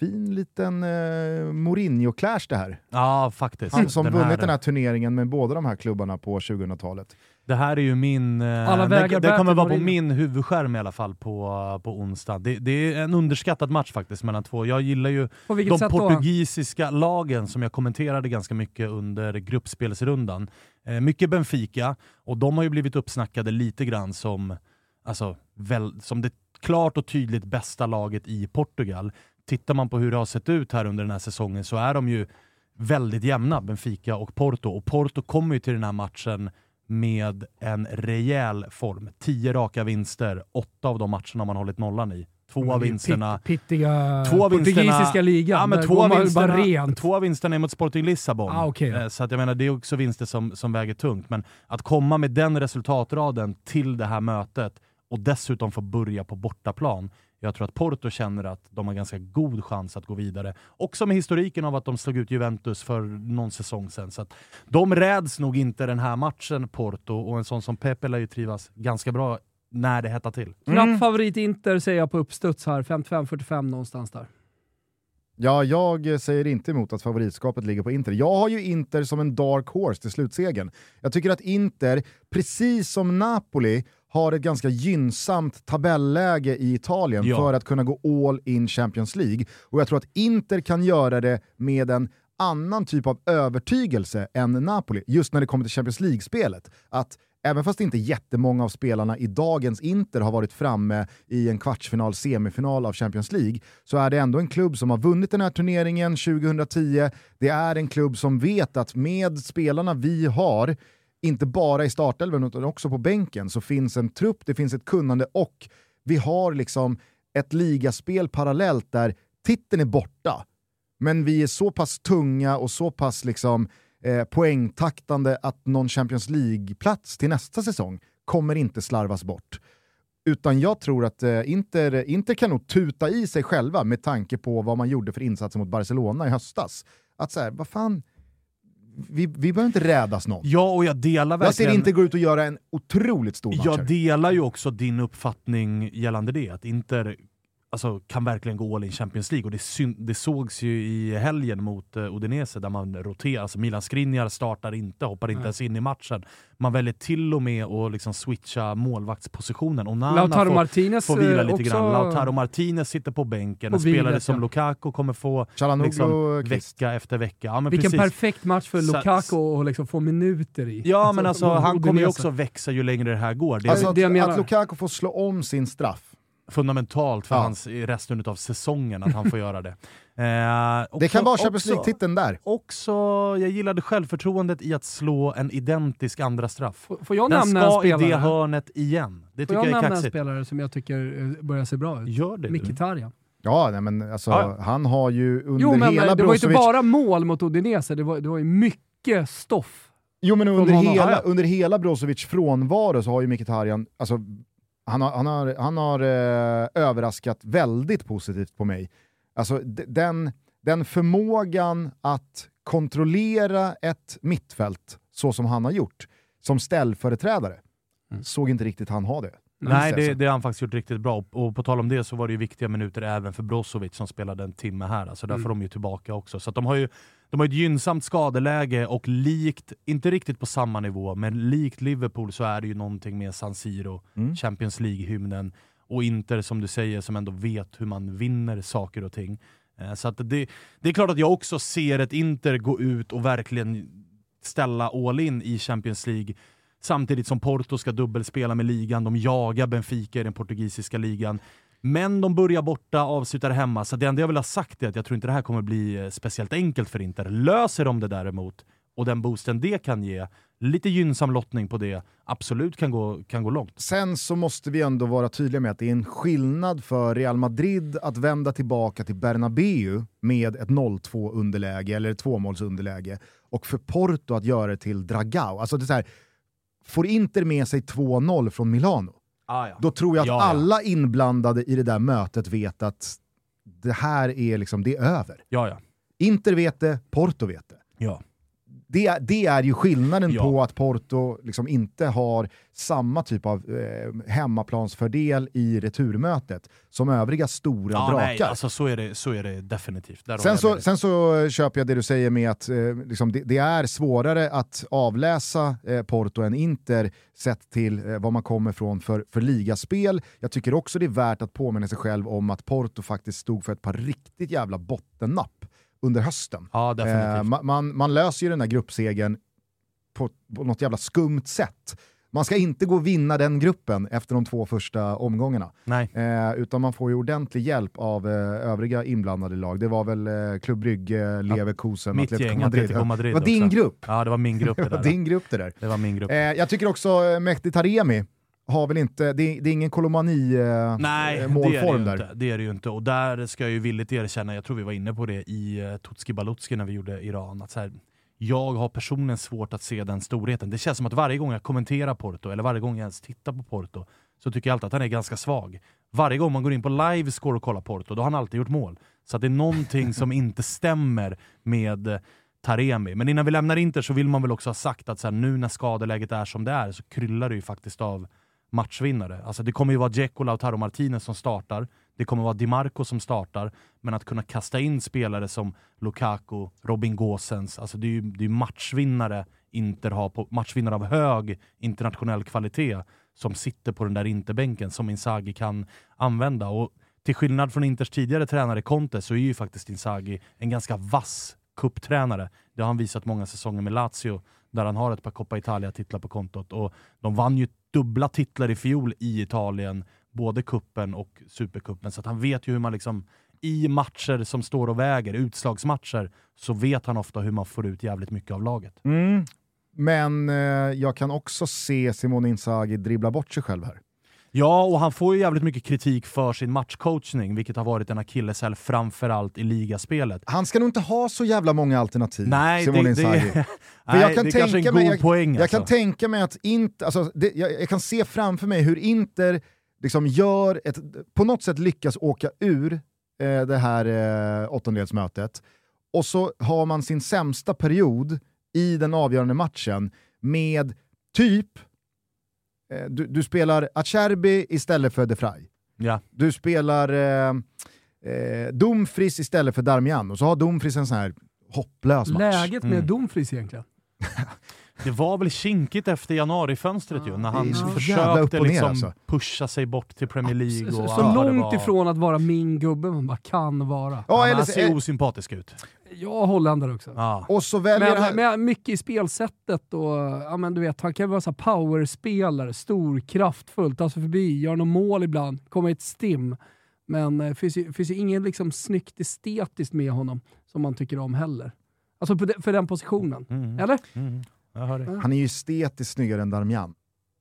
fin liten eh, Mourinho-clash det här. Ja, faktiskt. Han som den vunnit här... den här turneringen med båda de här klubbarna på 2000-talet. Det här är ju min... Eh, Alla vägar det, det kommer vara på min huvudskärm i alla fall på, på onsdag. Det, det, är en underskattad match faktiskt mellan två. Jag gillar ju de portugisiska då? lagen som jag kommenterade ganska mycket under gruppspelsrundan. Eh, mycket Benfica, och de har ju blivit uppsnackade lite grann som, alltså, väl, som det klart och tydligt bästa laget i Portugal tittar man på hur det har sett ut här under den här säsongen så är de ju väldigt jämna, Benfica och Porto. Och Porto kommer ju till den här matchen med en rejäl form. Tio raka vinster, åtta av de matcherna man hållit nollan i. Två av vinsterna... Pittiga två av portugisiska ligan. Ja, men två, av vinsterna, två av vinsterna är mot Sporting Lissabon. Ah, okay. Eh, så att jag menar, det är också vinster som, som väger tungt. Men att komma med den resultatraden till det här mötet och dessutom få börja på bortaplan jag tror att Porto känner att de har ganska god chans att gå vidare. Också med historiken av att de slog ut Juventus för någon säsong sedan. Så de räds nog inte den här matchen, Porto, och en sån som Pepe lär ju trivas ganska bra när det hettar till. Knapp mm. favorit Inter säger jag på uppstuds här, 55-45 någonstans där. Ja, jag säger inte emot att favoritskapet ligger på Inter. Jag har ju Inter som en dark horse till slutsegen. Jag tycker att Inter, precis som Napoli, har ett ganska gynnsamt tabelläge i Italien ja. för att kunna gå all in Champions League. Och jag tror att Inter kan göra det med en annan typ av övertygelse än Napoli, just när det kommer till Champions League-spelet. Att även fast inte jättemånga av spelarna i dagens Inter har varit framme i en kvartsfinal, semifinal av Champions League, så är det ändå en klubb som har vunnit den här turneringen 2010. Det är en klubb som vet att med spelarna vi har inte bara i startelvan utan också på bänken, så finns en trupp, det finns ett kunnande och vi har liksom ett ligaspel parallellt där titeln är borta, men vi är så pass tunga och så pass liksom, eh, poängtaktande att någon Champions League-plats till nästa säsong kommer inte slarvas bort. Utan jag tror att eh, Inter, Inter kan nog tuta i sig själva med tanke på vad man gjorde för insatser mot Barcelona i höstas. Att så vad fan, vi, vi behöver inte rädas någon. Ja, och jag delar verkligen... Jag ser inte gå ut och göra en otroligt stor match Jag delar ju också din uppfattning gällande det, att Inter alltså, kan verkligen gå all in Champions League. Och det, det sågs ju i helgen mot uh, Udinese där man roterar. Alltså Milan Skriniar startar inte, hoppar inte Nej. ens in i matchen. Man väljer till och med att liksom switcha målvaktspositionen. Och Lautaro får, Martinez får vila lite också... grann. Lautaro Martinez sitter på bänken. En spelare som Lukaku kommer få liksom, vecka efter vecka. Ja, Vilken precis. perfekt match för Lukaku att liksom få minuter i. Ja, alltså, men alltså, han kommer ju också växa ju längre det här går. Det, alltså, att, det att Lukaku får slå om sin straff fundamentalt för ja. hans, resten av säsongen att han får göra det. Eh, också, det kan vara Champions League-titeln där. Också, jag gillade självförtroendet i att slå en identisk andra straff. Får, får jag Den nämna ska i det hörnet igen. Det får jag, jag är nämna en spelare som jag tycker eh, börjar se bra ut? Gör det Mkhitaryan. Ja, nej, men alltså, ja. han har ju under jo, men, hela Det var ju inte bara mål mot Udinese, det var, det var ju mycket stoff. Jo men under hela, under hela Brozovic frånvaro så har ju Mkhitaryan alltså, han har, han har, han har eh, överraskat väldigt positivt på mig. Alltså den, den förmågan att kontrollera ett mittfält så som han har gjort, som ställföreträdare, mm. såg inte riktigt han ha det. Nej, det, det har han faktiskt gjort riktigt bra. Och på tal om det så var det ju viktiga minuter även för Brozovic som spelade en timme här. Alltså där mm. får de ju tillbaka också. Så de har ju de har ett gynnsamt skadeläge och likt, inte riktigt på samma nivå, men likt Liverpool så är det ju någonting med San Siro, mm. Champions League-hymnen, och Inter som du säger som ändå vet hur man vinner saker och ting. Eh, så att det, det är klart att jag också ser ett Inter gå ut och verkligen ställa all in i Champions League samtidigt som Porto ska dubbelspela med ligan. De jagar Benfica i den portugisiska ligan. Men de börjar borta, avslutar hemma, så det enda jag vill ha sagt är att jag tror inte det här kommer bli eh, speciellt enkelt för Inter. Löser de det däremot, och den boosten det kan ge, lite gynnsam lottning på det, absolut kan gå, kan gå långt. Sen så måste vi ändå vara tydliga med att det är en skillnad för Real Madrid att vända tillbaka till Bernabeu med ett 0-2 underläge eller ett tvåmålsunderläge och för Porto att göra det till Dragao. Alltså det är så här, får Inter med sig 2-0 från Milano, ah, ja. då tror jag att ja, alla inblandade i det där mötet vet att det här är liksom, det är över. Ja, ja. Inter vet det, Porto vet det. Ja det, det är ju skillnaden ja. på att Porto liksom inte har samma typ av eh, hemmaplansfördel i returmötet som övriga stora ja, drakar. Nej, alltså så är det, så är det definitivt. sen så, sen så köper jag det du säger med att eh, liksom det, det, är svårare att avläsa eh, Porto än Inter sett till eh, vad man kommer från för, för ligaspel. Jag tycker också det är värt att påminna sig själv om att Porto faktiskt stod för ett par riktigt jävla bottennapp under hösten. Ja, eh, man, man, löser ju den där gruppsegen på, på något jävla skumt sätt. Man ska inte gå och vinna den gruppen efter de två första omgångarna. Eh, utan man får ju ordentlig hjälp av eh, övriga inblandade lag. Det var väl eh, Club Brygge, Leverkusen, ja, Atletico gäng, Madrid. Atletico Madrid. Det var din grupp. Ja, det var min grupp det där. det var din grupp det där. Det var min grupp. Eh, jag tycker också eh, Mehdi Taremi har väl inte, det, det är ingen kolomani-målform eh, där. det är det ju inte. Och där ska jag ju villigt erkänna, jag tror vi var inne på det i Tutski Balutski när vi gjorde Iran, att så här, jag har personligen svårt att se den storheten. Det känns som att varje gång jag kommenterar Porto, eller varje gång jag ens tittar på Porto, så tycker jag alltid att han är ganska svag. Varje gång man går in på livescore och kollar Porto, då har han alltid gjort mål. Så det är någonting som inte stämmer med Taremi. Men innan vi lämnar Inter så vill man väl också ha sagt att så här, nu när skadeläget är som det är så kryllar det ju faktiskt av matchvinnare. Alltså det kommer ju vara Dzeko, Lautaro Martinez som startar. Det kommer vara Dimarco som startar. Men att kunna kasta in spelare som Lukaku, Robin Gosens, alltså det är ju det är matchvinnare Inter har, på, matchvinnare av hög internationell kvalitet som sitter på den där Interbänken som Inzaghi kan använda. Och till skillnad från Inters tidigare tränare Conte så är ju faktiskt Inzaghi en ganska vass kupptränare. Det har han visat många säsonger med Lazio där han har ett par Coppa Italia-titlar på kontot. Och de vann ju dubbla titlar i fjol i Italien, både kuppen och superkuppen. Så han vet ju hur man liksom i matcher som står och väger, utslagsmatcher, så vet han ofta hur man får ut jävligt mycket av laget. Mm. Men eh, jag kan också se Simone Inzaghi dribbla bort sig själv här. Ja, och han får ju jävligt mycket kritik för sin matchcoachning, vilket har varit en akilleshäl framförallt i ligaspelet. Han ska nog inte ha så jävla många alternativ, Nej, Simone det, Inzaghi. Det, Nej, jag kan det är tänka en mig, god jag, poäng. Jag alltså. kan tänka mig att inte, alltså, det, jag, jag, kan se framför mig hur Inter liksom gör ett, på något sätt lyckas åka ur eh, det här eh, åttondelsmötet, och så har man sin sämsta period i den avgörande matchen med typ du, du, spelar Acerbi istället för De Frey. Ja. Du spelar eh, eh, Dumfries istället för Darmian, och så har Dumfries en sån här hopplös match. Läget med mm. Dumfries egentligen? Det var väl kinkigt efter januarifönstret ju, när han ja. försökte liksom alltså. pusha sig bort till Premier League. Så, och så långt ifrån att vara min gubbe man bara kan vara. Ja, han ser osympatisk ut. Ja, holländare också. Ja. Och så väljer men, han... men mycket i spelsättet och, ja men du vet, han kan vara så powerspelare, stor, kraftfull, ta sig förbi, göra något mål ibland, komma i ett stim. Men det eh, finns ju, finns ju inget liksom snyggt estetiskt med honom som man tycker om heller. Alltså för den positionen. Mm. Eller? Mm. Han är ju estetiskt snyggare än Darmian.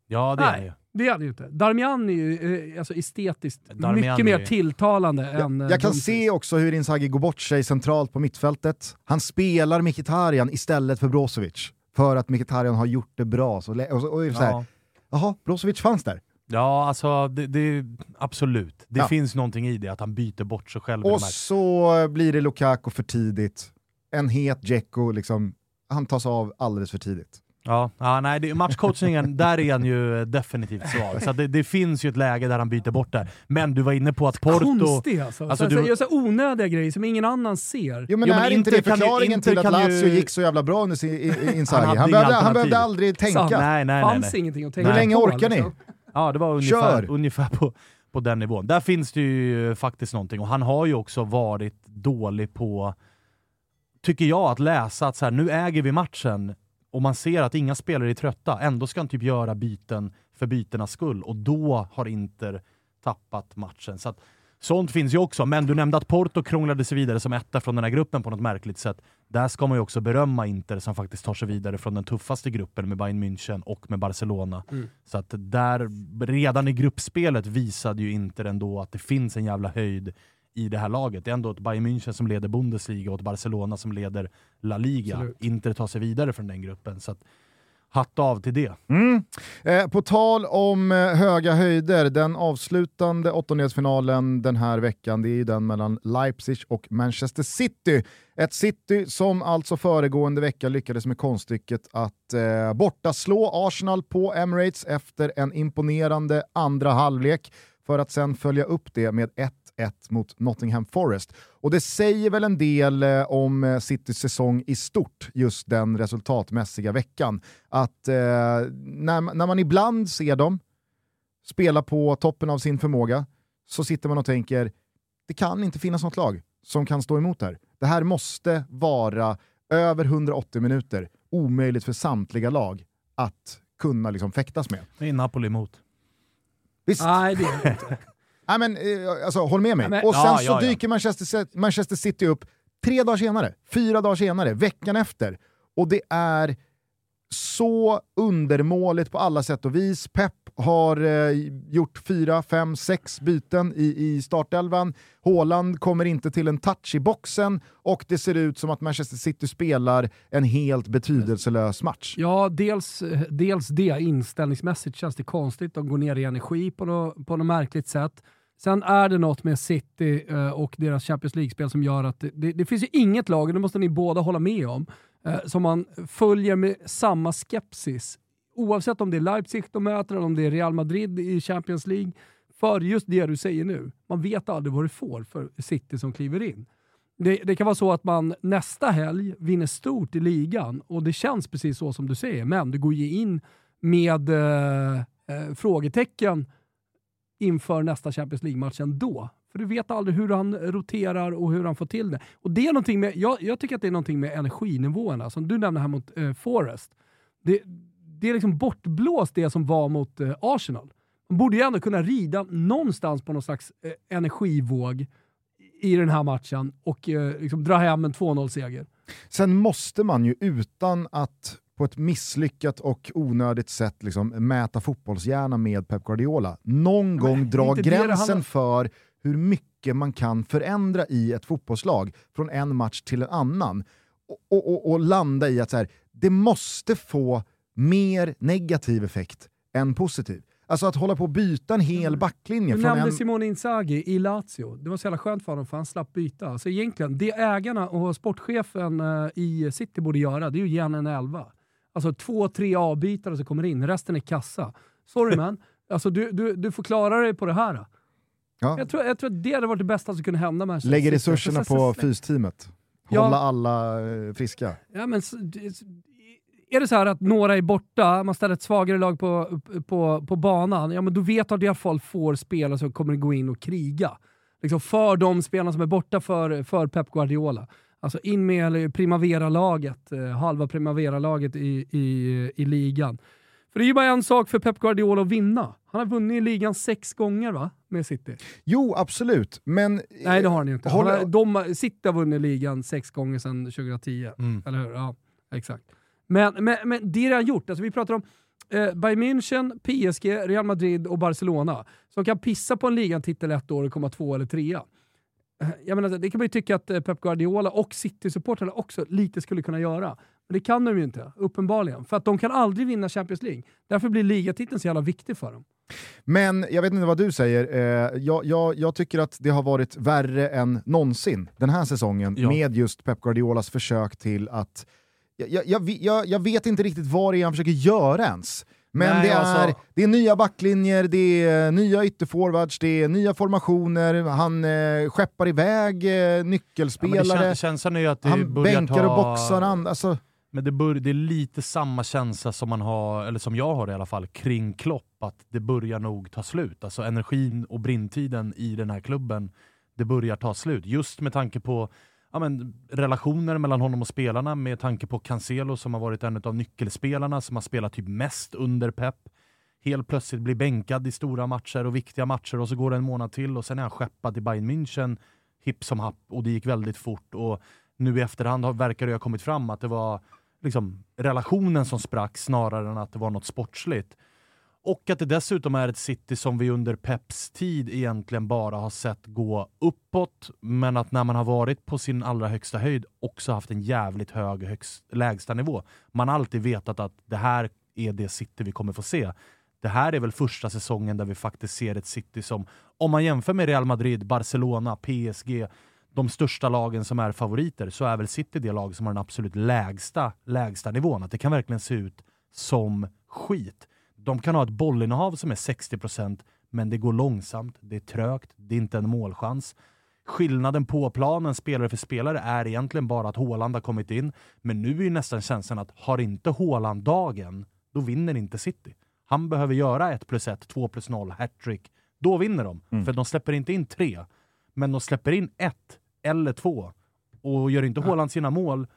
Ja, det Nej. är han det är det ju inte. Darmian är ju eh, alltså estetiskt Darmian mycket mer tilltalande jag, än Jag kan se också hur Inzaghi går bort sig centralt på mittfältet. Han spelar Mkhitaryan istället för Brozovic. För att Mkhitaryan har gjort det bra. Så, och, och, och så här, ja. Jaha, Brozovic fanns där. Ja, alltså det, det absolut. Det ja. finns någonting i det, att han byter bort sig själv. Och så blir det Lukaku för tidigt. En het Dzeko, liksom, han tas av alldeles för tidigt. Ja, ja nej, det, matchcoachningen, där är han ju definitivt svag. Så det, det, finns ju ett läge där han byter bort där. Men du var inne på att Porto... Konstig alltså. alltså så, du... Gör så onödiga grejer som ingen annan ser. Jo men jo, är inte det förklaringen till att Lazio ju... gick så jävla bra under Inzaghi? Han, han, behövde, han behövde aldrig tänka. Så, nej, nej, fanns nej, ingenting att tänka Hur länge orkar ni? Liksom. Ja, det var ungefär, ungefär på, på den nivån. Där finns det ju faktiskt någonting. Och han har ju också varit dålig på tycker jag, att läsa att så här, nu äger vi matchen och man ser att inga spelare är trötta, ändå ska han typ göra byten för bytenas skull och då har Inter tappat matchen. Så att, sånt finns ju också, men du nämnde att Porto krånglade sig vidare som etta från den här gruppen på något märkligt sätt. Där ska man ju också berömma Inter som faktiskt tar sig vidare från den tuffaste gruppen med Bayern München och med Barcelona. Mm. Så att där, redan i gruppspelet visade ju Inter ändå att det finns en jävla höjd i det här laget. Det är ändå ett Bayern München som leder Bundesliga och ett Barcelona som leder La Liga. Absolut. Inter tar sig vidare från den gruppen. Så att, hatt av till det. Mm. Eh, på tal om eh, höga höjder, den avslutande åttondelsfinalen den här veckan, det är den mellan Leipzig och Manchester City. Ett City som alltså föregående vecka lyckades med konststycket att eh, borta slå Arsenal på Emirates efter en imponerande andra halvlek för att sen följa upp det med 1 1 mot Nottingham Forest. Och det säger väl en del eh, om eh, Citys säsong i stort, just den resultatmässiga veckan. Att eh, när, när man ibland ser dem spela på toppen av sin förmåga så sitter man och tänker, det kan inte finnas något lag som kan stå emot det här. Det här måste vara över 180 minuter, omöjligt för samtliga lag att kunna liksom fäktas med. Det är Napoli emot. Visst. Nej, det är inte. Nej, men, eh, alltså, håll med mig. men- och sen Ja, så ja, ja. dyker Manchester, Manchester City upp tre dagar senare, fyra dagar senare, veckan efter. Och det är så undermåligt på alla sätt och vis. Pep har eh, gjort fyra, fem, sex byten i, i startelvan. Haaland kommer inte till en touch i boxen och det ser ut som att Manchester City spelar en helt betydelselös match. Ja, dels, dels det. Inställningsmässigt känns det konstigt. De går ner i energi på något, på något märkligt sätt. Sen är det något med City eh, och deras Champions League-spel som gör att det, det, det finns ju inget lag, och det måste ni båda hålla med om, eh, som man följer med samma skepsis. Oavsett om det är Leipzig de möter eller om det är Real Madrid i Champions League. För just det du säger nu, man vet aldrig vad du får för City som kliver in. Det, det kan vara så att man nästa helg vinner stort i ligan och det känns precis så som du säger, men du går ju in med eh, eh, frågetecken inför nästa Champions League-match ändå. För du vet aldrig hur han roterar och hur han får till det. Och det är någonting med, jag, jag tycker att det är någonting med energinivåerna, som du nämnde här mot eh, Forest. Det, det är liksom bortblåst det som var mot eh, Arsenal. Man borde ju ändå kunna rida någonstans på någon slags eh, energivåg i den här matchen och eh, liksom dra hem en 2-0-seger. Sen måste man ju utan att på ett misslyckat och onödigt sätt liksom mäta fotbollshjärna med Pep Guardiola, någon gång dra gränsen handlar- för hur mycket man kan förändra i ett fotbollslag från en match till en annan. Och, och, och, och landa i att så här, det måste få mer negativ effekt än positiv. Alltså att hålla på och byta en hel backlinje Du nämnde en... Simone Inzaghi i Lazio. Det var så jävla skönt för honom för han slapp byta. Alltså egentligen, det ägarna och sportchefen eh, i City borde göra, det är ju ge en elva. Alltså två, tre avbytare som kommer in, resten är kassa. Sorry man, alltså du, du, du får klara dig på det här. Ja, Jag tror, jag tror att det hade varit det bästa som kunde hända Manchester lägger resurserna på fysteamet. Ja. Hålla alla eh, friska. Ja, men är det så här att några är borta, man ställer ett svagare lag på, på, på banan, ja men då vet du att i alla fall får spelare som kommer gå in och kriga. Liksom för de spelarna som är borta för, för Pep Guardiola. Alltså in med Primavera-laget, eh, halva Primavera-laget i, i, i ligan. För det är ju bara en sak för Pep Guardiola att vinna. Han har vunnit ligan sex gånger va, med City. Jo, absolut, men... Nej det har han ju inte. Han Håller- har, de, City har vunnit ligan sex gånger sedan 2010. Mm. Eller hur? Ja, exakt. Men, men, men det är redan gjort. Alltså, vi pratar om eh, Bayern München, PSG, Real Madrid och Barcelona som kan pissa på en ligatitel ett år och komma två eller trea. Eh, Jag menar, det kan man ju tycka att eh, Pep Guardiola och City-supportrarna också lite skulle kunna göra. Men det kan de ju inte, uppenbarligen. För att de kan aldrig vinna Champions League. Därför blir ligatiteln så jävla viktig för dem. Men jag vet inte vad du säger, eh, jag, jag, jag tycker att det har varit värre än någonsin den här säsongen Ja. med just Pep Guardiolas försök till att... Jag, jag, jag, jag, jag vet inte riktigt vad det är han försöker göra ens. Men Nej, det, är, alltså- det är nya backlinjer, det är nya ytterforwards, det är nya formationer, han eh, skeppar iväg eh, Ja, nyckelspelare, det han bänkar ta... och boxar andra. Alltså, Men det, bör, det är lite samma känsla som man har, eller som jag har i alla fall, kring Klopp. Att det börjar nog ta slut. Alltså energin och brintiden i den här klubben, det börjar ta slut. Just med tanke på ja, men, relationer mellan honom och spelarna, med tanke på Cancelo som har varit en av nyckelspelarna som har spelat typ mest under Pep. Helt plötsligt blir bänkad i stora matcher och viktiga matcher och så går det en månad till och sen är han skeppad till Bayern München hipp som happ och det gick väldigt fort. Och nu i efterhand har, verkar det ha kommit fram att det var liksom relationen som sprack snarare än att det var något sportsligt. Och att det dessutom är ett City som vi under Peps tid egentligen bara har sett gå uppåt, men att när man har varit på sin allra högsta höjd också haft en jävligt hög högst, lägsta nivå. Man har alltid vetat att det här är det City vi kommer få se. Det här är väl första säsongen där vi faktiskt ser ett City som, om man jämför med Real Madrid, Barcelona, PSG, de största lagen som är favoriter, så är väl City det lag som har den absolut lägsta, lägsta nivån. Att det kan verkligen se ut som skit. De kan ha ett bollinnehav som är 60% men det går långsamt, det är trögt, det är inte en målchans. Skillnaden på planen spelare för spelare är egentligen bara att Håland har kommit in, men nu är ju nästan känslan att har inte Håland dagen, då vinner inte City. Han behöver göra 1 plus 1, 2 plus 0, hattrick. Då vinner de. Mm. För de släpper inte in tre, men de släpper in ett eller två. Och gör inte Håland sina mål,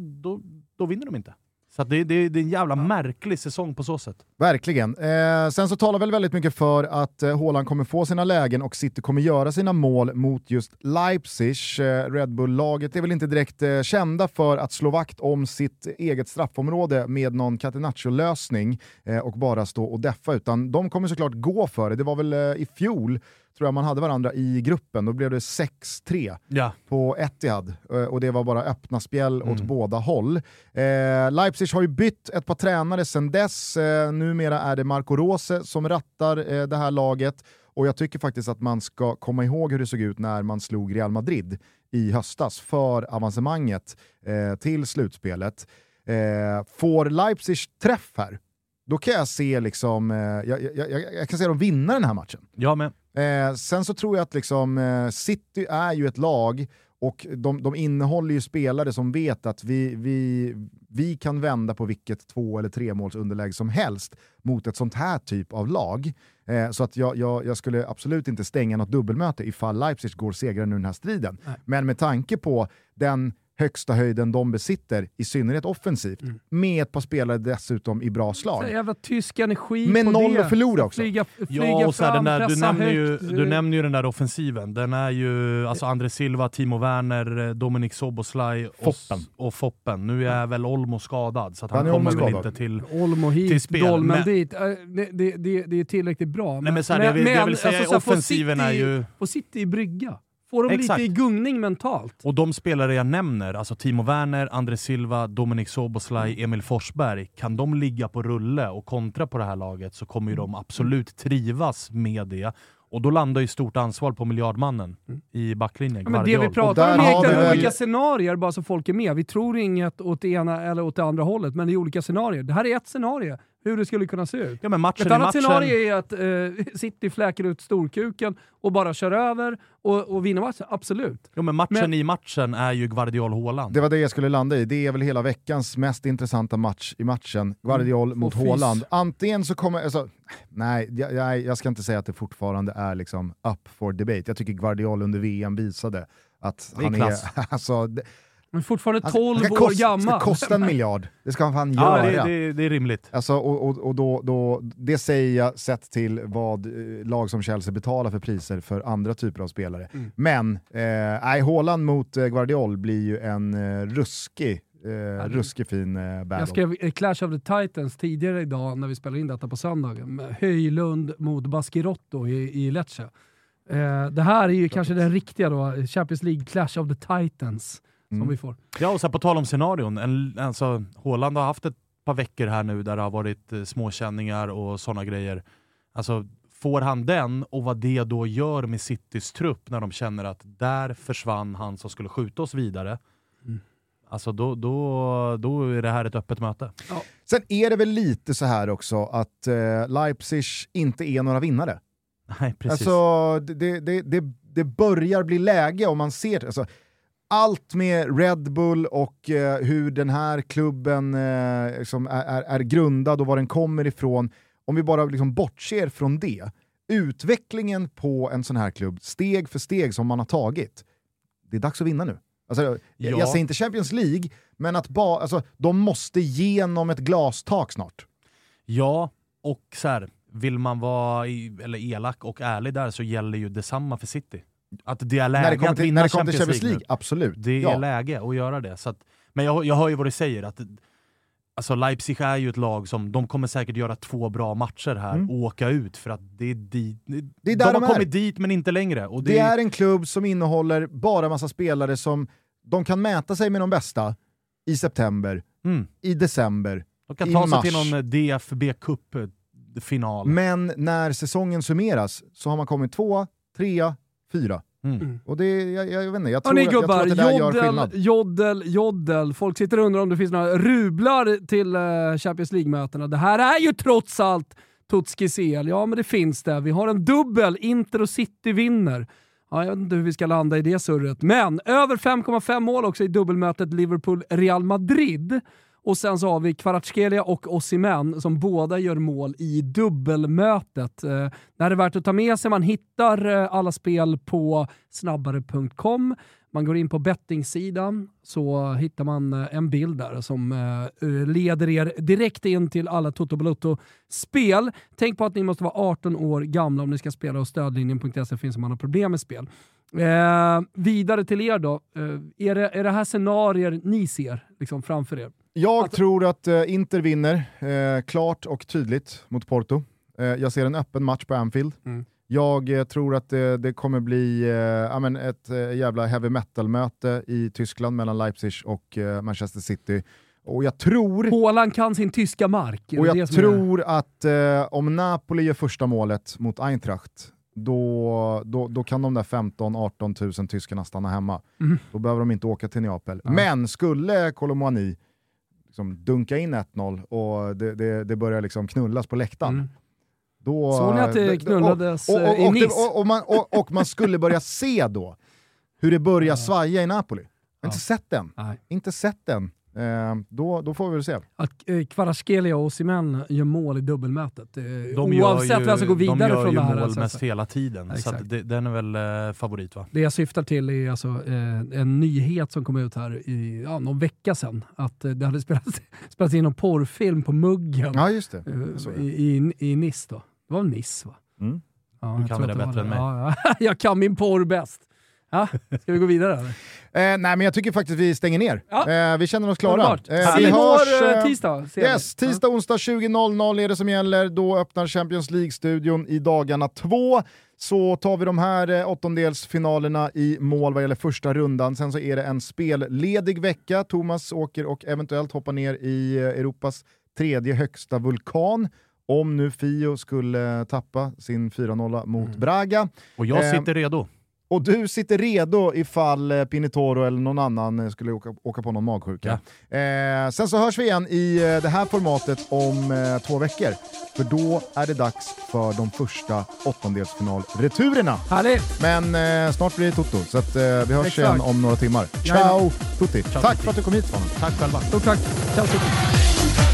då, då vinner de inte. Så det, det, det, är en jävla märklig säsong på så sätt. Verkligen. Eh, sen så talar väl väldigt mycket för att eh, Haaland kommer få sina lägen och City kommer göra sina mål mot just Leipzig. Eh, Red Bull-laget är väl inte direkt eh, kända för att slå vakt om sitt eget straffområde med någon Catenaccio-lösning eh, och bara stå och deffa, utan de kommer såklart gå för det. Det var väl eh, i fjol tror jag man hade varandra i gruppen, då blev det 6-3 ja. på Etihad eh, och det var bara öppna spjäll mm. åt båda håll. Eh, Leipzig har ju bytt ett par tränare sedan dess, eh, numera är det Marco Rose som rattar eh, det här laget och jag tycker faktiskt att man ska komma ihåg hur det såg ut när man slog Real Madrid i höstas för avancemanget eh, till slutspelet. Eh, får Leipzig träff här, då kan jag se liksom, jag, jag, jag, jag kan se dem vinna den här matchen. Jag med. Eh, sen så tror jag att liksom, eh, City är ju ett lag och de, de innehåller ju spelare som vet att vi, vi, vi kan vända på vilket två eller tre målsunderläge som helst mot ett sånt här typ av lag. Eh, så att jag, jag, jag, skulle absolut inte stänga något dubbelmöte ifall Leipzig går segrande ur den här striden. Nej. Men med tanke på den högsta höjden de besitter, i synnerhet offensivt, mm. med ett par spelare dessutom i bra slag. Så jävla tysk energi Med på noll det. att förlora också. Flyga, flyga ja, och så fram, den där, du, nämner högt. ju, du nämner ju den där offensiven. Den är ju alltså André Silva, Timo Werner, Dominik Soboslaj och Foppen. och Foppen. Nu är väl Olmo skadad, så att han, han kommer väl inte till, Olmo hit, till spel. Dolmen men, dit. Äh, det, det, det, det är tillräckligt bra. Nej, men, så här, men, det, jag vill, jag vill säga alltså, offensiven City, är ju... Och City i brygga. Får de Exakt. lite i gungning mentalt. Och de spelare jag nämner, alltså Timo Werner, André Silva, Dominik Soboslaj. Emil Forsberg, kan de ligga på rulle och kontra på det här laget så kommer ju de absolut trivas med det. Och då landar ju stort ansvar på miljardmannen mm. i backlinjen. Ja, men det vi pratar om är väl... olika scenarier, bara så folk är med. Vi tror inget åt det ena eller åt det andra hållet, men det är olika scenarier. Det här är ett scenario hur det skulle kunna se ut. Ja, men matchen Ett annat matchen... scenario är att eh, City fläker ut storkuken och bara kör över och, och vinner matchen, absolut. Ja, men matchen men... i matchen är ju Guardiol Håland. Det var det jag skulle landa i. Det är väl hela veckans mest intressanta match i matchen. Guardiol mm. mot Håland. Antingen så kommer... Alltså, nej, jag, jag, ska inte säga att det fortfarande är liksom up for debate. Jag tycker Guardiol under VM visade att är han klass. är... Alltså, men fortfarande 12 alltså, år kost, gammal. Det ska kosta en miljard. Det ska han fan ja, göra. Det, det, det, är rimligt. Alltså, och, och, och då, då, det säger jag sett till vad eh, lag som Chelsea betalar för priser för andra typer av spelare. Mm. Men, eh, Haaland mot eh, Guardiol blir ju en eh, ruskig Eh, ruskig fin eh, battle. Jag skrev Clash of the Titans tidigare idag när vi spelade in detta på söndagen. Höjlund mot Baskirotto i, i Lecce. Eh, det här är ju kanske den riktiga då, Champions League Clash of the Titans mm. som vi får. Ja, och så på tal om scenarion. En, alltså, Håland har haft ett par veckor här nu där det har varit eh, småkänningar och sådana grejer. Alltså, får han den och vad det då gör med Citys trupp när de känner att där försvann han som skulle skjuta oss vidare. Mm. Alltså då, då, då är det här ett öppet möte. Ja. Sen är det väl lite så här också att eh, Leipzig inte är några vinnare. Nej, precis. Alltså, det, det, det, det börjar bli läge om man ser... Alltså, allt med Red Bull och eh, hur den här klubben eh, liksom är, är, är, grundad och var den kommer ifrån, om vi bara liksom bortser från det, utvecklingen på en sån här klubb, steg för steg som man har tagit, det är dags att vinna nu. Alltså, ja. Jag säger inte Champions League, men att ba, alltså, de måste genom ett glastak snart. Ja, och så här, vill man vara i, eller elak och ärlig där så gäller ju detsamma för City. Att det är läge när det kommer till, när det kommer till Champions League, absolut. Det är ja. läge att göra det. Så att, men jag, jag hör ju vad du säger, att Alltså Leipzig är ju ett lag som, de kommer säkert göra två bra matcher här mm. och åka ut för att det är dit, det är de har de kommit dit men inte längre. Och det, det är en klubb som innehåller bara massa spelare som de kan mäta sig med de bästa i september, mm. i december, De kan ta sig till någon eh, DFB Cup-final. Eh, men när säsongen summeras så har man kommit tvåa, trea, fyra. Mm. mm. Och det, jag, jag, vet inte, jag tror, Hörrni, gubbar, jag tror att det där joddel, gör skillnad. Joddel, joddel. Folk sitter och undrar om det finns några rublar till uh, Champions League-mötena. Det här är ju trots allt Tutski CL. Ja, men det finns det. Vi har en dubbel. Inter och City vinner. Ja, jag vet inte hur vi ska landa i det surret. Men över 5,5 mål också i dubbelmötet Liverpool-Real Madrid. Och sen så har vi Kvaratskhelia och Osimhen som båda gör mål i dubbelmötet. Eh, det här är värt att ta med sig. Man hittar eh, alla spel på snabbare.com. Man går in på bettingsidan så hittar man eh, en bild där som eh, eh, leder er direkt in till alla Toto Balotto-spel. Tänk på att ni måste vara 18 år gamla om ni ska spela och stödlinjen.se finns om man har problem med spel. Eh, vidare till er då. Eh, är, det, är det här scenarier ni ser liksom, framför er? Jag att... tror att Inter vinner klart och tydligt mot Porto. jag ser en öppen match på Anfield. Mm. Jag eh, tror att det, det kommer bli eh, men ett eh, jävla heavy metal-möte i Tyskland mellan Leipzig och eh, Manchester City. Och jag tror... Håland kan sin tyska mark. Och jag tror är... att eh, om Napoli gör första målet mot Eintracht, då, då, då kan de där 15-18 000 tyskarna stanna hemma. Mm. Då behöver de inte åka till Neapel. Ja. Men skulle Colomboani liksom dunka in 1-0 och det, det, det, börjar liksom knullas på läktaren, mm. Då, Såg ni att det knullades och, och, och, i Nice? Och, man, och, man skulle börja se då hur det börjar svaja i Napoli. Har inte sett den. Nej. Inte sett den. Eh, då, då får vi väl se. Att eh, Kvaratskhelia och Osimhen gör mål i dubbelmötet. Eh, de oavsett vem som går vidare från det här. De gör ju mål mest hela tiden, så det, den är väl eh, favorit va? Det jag syftar till är alltså, eh, en nyhet som kom ut här i ja, någon vecka sedan. Att eh, det hade spelats, spelats in en porrfilm på muggen ja, just det. Eh, i, i, i Nice. Då. Det var Nice va? Mm. Ja, du kan det bättre än mig. Ja, ja. jag kan min porr bäst. Ja, ska vi gå vidare eller? Eh, nej men jag tycker faktiskt vi stänger ner. Ja. Eh, vi känner oss klara. Eh, vi hörs eh, tisdag. Yes, tisdag, onsdag 20.00 är det som gäller. Då öppnar Champions League-studion i dagarna två. Så tar vi de här eh, åttondelsfinalerna i mål vad gäller första rundan. Sen så är det en spelledig vecka. Thomas åker och eventuellt hoppar ner i eh, Europas tredje högsta vulkan om nu Fio skulle tappa sin 4-0 mot mm. Braga. Och jag eh, sitter redo. Och du sitter redo ifall eh, Pinitoro eller någon annan eh, skulle åka, åka på någon magsjuka. Ja. Eh, sen så hörs vi igen i eh, det här formatet om eh, två veckor. För då är det dags för de första åttondelsfinalreturerna. Härligt! Men eh, snart blir det Toto, så att, vi hörs Exakt. igen om några timmar. Ciao Tutti! Ciao, tack tutti. för att du kom hit Svanen. Tack själva. Stort tack! Ciao Tutti!